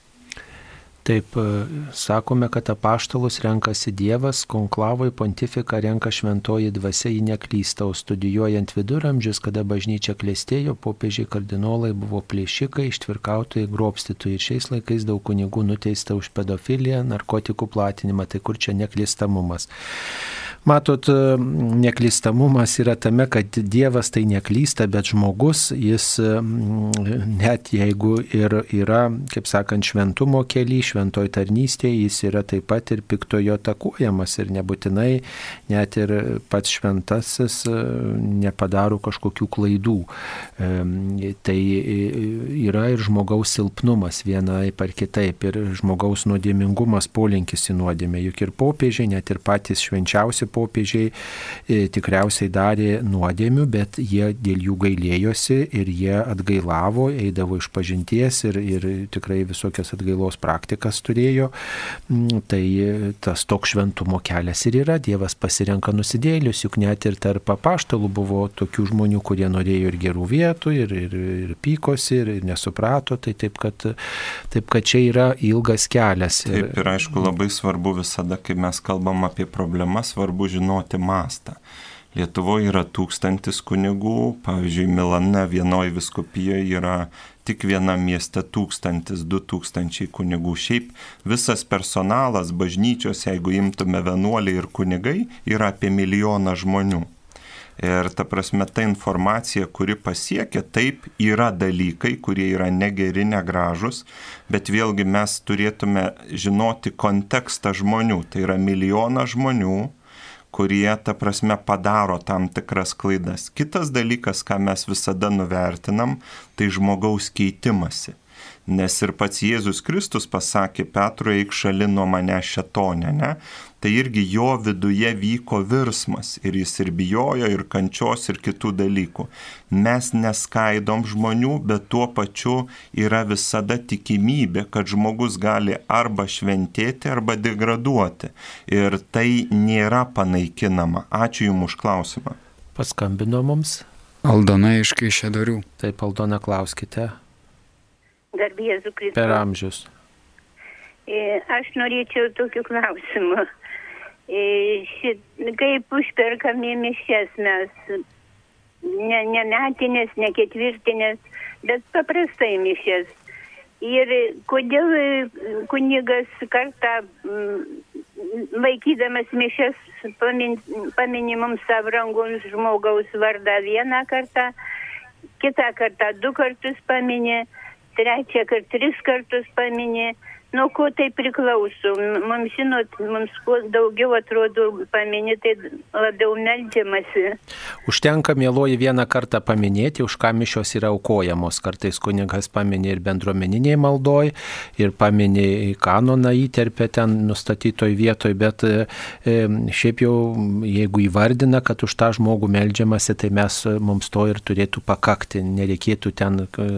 Taip, e, sakome, kad apaštalus renkasi Dievas, konklavoje pontifika renka šventoji dvasia, ji neklysta, o studijuojant viduramžius, kada bažnyčia klėstėjo, popiežiai kardinolai buvo plėšikai, ištvirkautojai, grobstytojai ir šiais laikais daug kunigų nuteista už pedofiliją, narkotikų platinimą, tai kur čia neklystamumas. Matot, e, neklystamumas yra tame, kad Dievas tai neklysta, bet žmogus, jis net jeigu ir yra, kaip sakant, šventumo keli, šventoj tarnystėje, jis yra taip pat ir piktojo takuojamas ir nebūtinai net ir pats šventasis e, nepadaro kažkokių klaidų. Tai yra ir žmogaus silpnumas vienai par kitaip, ir žmogaus nuodėmingumas, polinkis į nuodėmę, juk ir popiežiai, net ir patys švenčiausi popiežiai e, tikriausiai darė nuodėmių, bet jie dėl jų gailėjosi ir jie atgailavo, eidavo iš pažinties ir, ir tikrai visokias atgailos praktikas turėjo. Mm, tai tas toks šventumo kelias ir yra. Dievas pasirenka nusidėlius, juk net ir tarp apaštalų buvo tokių žmonių, kurie norėjo ir gerų vietų, ir, ir, ir pykosi, ir, ir nesuprato. Tai taip kad, taip, kad čia yra ilgas kelias. Taip, ir aišku, labai svarbu visada, kai mes kalbam apie problemas, svarbu žinoti mastą. Lietuvoje yra tūkstantis kunigų, pavyzdžiui, Milane vienoje viskupijoje yra tik vienam mieste tūkstantis, du tūkstančiai kunigų. Šiaip visas personalas bažnyčios, jeigu imtume vienuoliai ir kunigai, yra apie milijoną žmonių. Ir ta prasme, ta informacija, kuri pasiekia, taip yra dalykai, kurie yra negeri, negražus, bet vėlgi mes turėtume žinoti kontekstą žmonių. Tai yra milijonas žmonių, kurie, ta prasme, padaro tam tikras klaidas. Kitas dalykas, ką mes visada nuvertinam, tai žmogaus keitimasi. Nes ir pats Jėzus Kristus pasakė Petrui, eik šalin nuo mane šetonė, ne? tai irgi jo viduje vyko virsmas ir jis ir bijojo, ir kančios, ir kitų dalykų. Mes neskaidom žmonių, bet tuo pačiu yra visada tikimybė, kad žmogus gali arba šventėti, arba degraduoti. Ir tai nėra panaikinama. Ačiū Jums už klausimą. Paskambino mums. Aldona iš Kaišėdorių. Taip, Aldona, klauskite. Garbėzu Kristus. Per amžius. E, aš norėčiau tokiu klausimu. E, šit, kaip užperkame mišes mes, ne, ne metinės, ne ketvirtinės, bet paprastai mišes. Ir kodėl kunigas kartą laikydamas mišes pamin, pamini mums savo rangus žmogaus vardą vieną kartą, kitą kartą du kartus paminė, trečią kartą tris kartus paminė. Nuo ko tai priklauso? Mums, žinot, mums kuo daugiau atrodo paminė, tai labiau melžiamasi. Užtenka, mėloji, vieną kartą paminėti, už ką mišios yra aukojamos. Kartais kunigas paminė ir bendruomeniniai maldoj, ir paminė kanoną įterpę ten nustatytoj vietoj, bet e, šiaip jau, jeigu įvardina, kad už tą žmogų melžiamasi, tai mes, mums to ir turėtų pakakti. Nereikėtų ten e,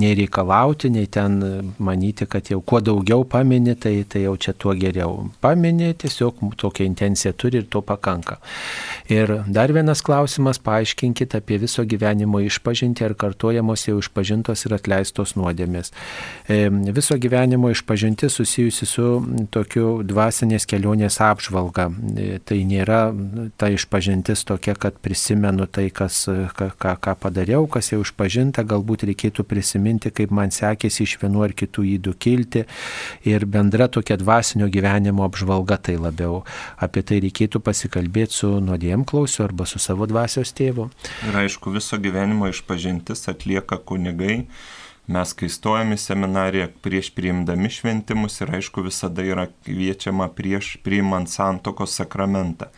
nei reikalauti, nei ten manyti, kad jau kuo daugiau daugiau pamini, tai, tai jau čia tuo geriau. Pamini, tiesiog tokią intenciją turi ir to pakanka. Ir dar vienas klausimas, paaiškinkit apie viso gyvenimo išpažinti, ar kartuojamos jau išpažintos ir atleistos nuodėmės. E, viso gyvenimo išpažinti susijusi su tokiu dvasinės kelionės apžvalga. E, tai nėra ta išpažintis tokia, kad prisimenu tai, kas, ką, ką, ką padariau, kas jau išpažinta, galbūt reikėtų prisiminti, kaip man sekėsi iš vienu ar kitų įdų kilti, ir bendra tokia dvasinio gyvenimo apžvalga tai labiau. Apie tai reikėtų pasikalbėti su nuodėmklausiu arba su savo dvasios tėvu. Ir aišku, viso gyvenimo išpažintis atlieka kunigai. Mes, kai stojame į seminariją prieš priimdami šventimus ir aišku visada yra kviečiama prieš priimant santokos sakramentą.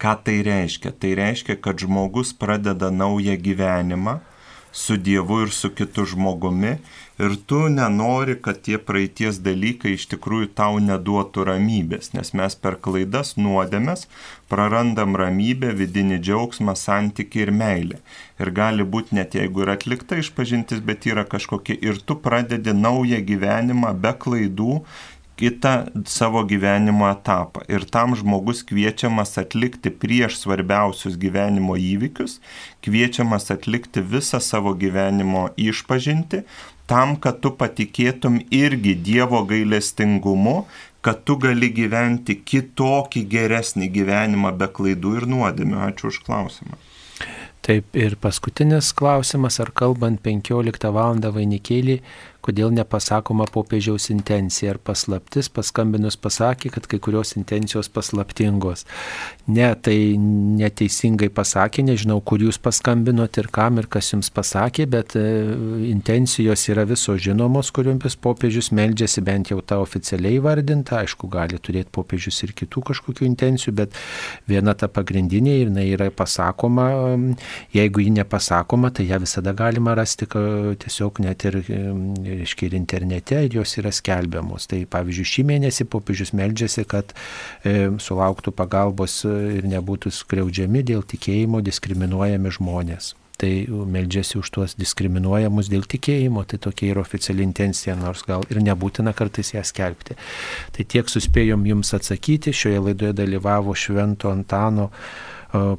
Ką tai reiškia? Tai reiškia, kad žmogus pradeda naują gyvenimą su Dievu ir su kitu žmogumi ir tu nenori, kad tie praeities dalykai iš tikrųjų tau neduotų ramybės, nes mes per klaidas nuodėmės prarandam ramybę, vidinį džiaugsmą, santyki ir meilę. Ir gali būti net jeigu yra atlikta išpažintis, bet yra kažkokia ir tu pradedi naują gyvenimą be klaidų kitą savo gyvenimo etapą. Ir tam žmogus kviečiamas atlikti prieš svarbiausius gyvenimo įvykius, kviečiamas atlikti visą savo gyvenimo išpažinti, tam, kad tu patikėtum irgi Dievo gailestingumu, kad tu gali gyventi kitokį geresnį gyvenimą be klaidų ir nuodėmių. Ačiū už klausimą. Taip ir paskutinis klausimas, ar kalbant 15 val. vainikėlį kodėl nepasakoma popiežiaus intencija ar paslaptis, paskambinus pasakė, kad kai kurios intencijos paslaptingos. Ne, tai neteisingai pasakė, nežinau, kur jūs paskambinot ir kam ir kas jums pasakė, bet e, intencijos yra visos žinomos, kuriomis popiežius meldžiasi, bent jau ta oficialiai vardinta, aišku, gali turėti popiežius ir kitų kažkokių intencijų, bet viena ta pagrindinė ir jinai yra pasakoma, jeigu ji nepasakoma, tai ją visada galima rasti tiesiog net ir reiškia, ir internete, ir jos yra skelbiamos. Tai pavyzdžiui, šį mėnesį popiežius meldžiasi, kad e, sulauktų pagalbos ir nebūtų skriaudžiami dėl tikėjimo diskriminuojami žmonės tai meldžiasi už tuos diskriminuojamus dėl tikėjimo, tai tokia yra oficiali intencija, nors gal ir nebūtina kartais ją skelbti. Tai tiek suspėjom jums atsakyti, šioje laidoje dalyvavo Švento Antano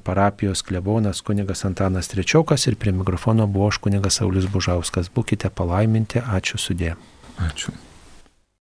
parapijos klebonas kunigas Antanas Trečiokas ir prie mikrofono buvo aš kunigas Saulis Bužauskas. Būkite palaiminti, ačiū sudė. Ačiū.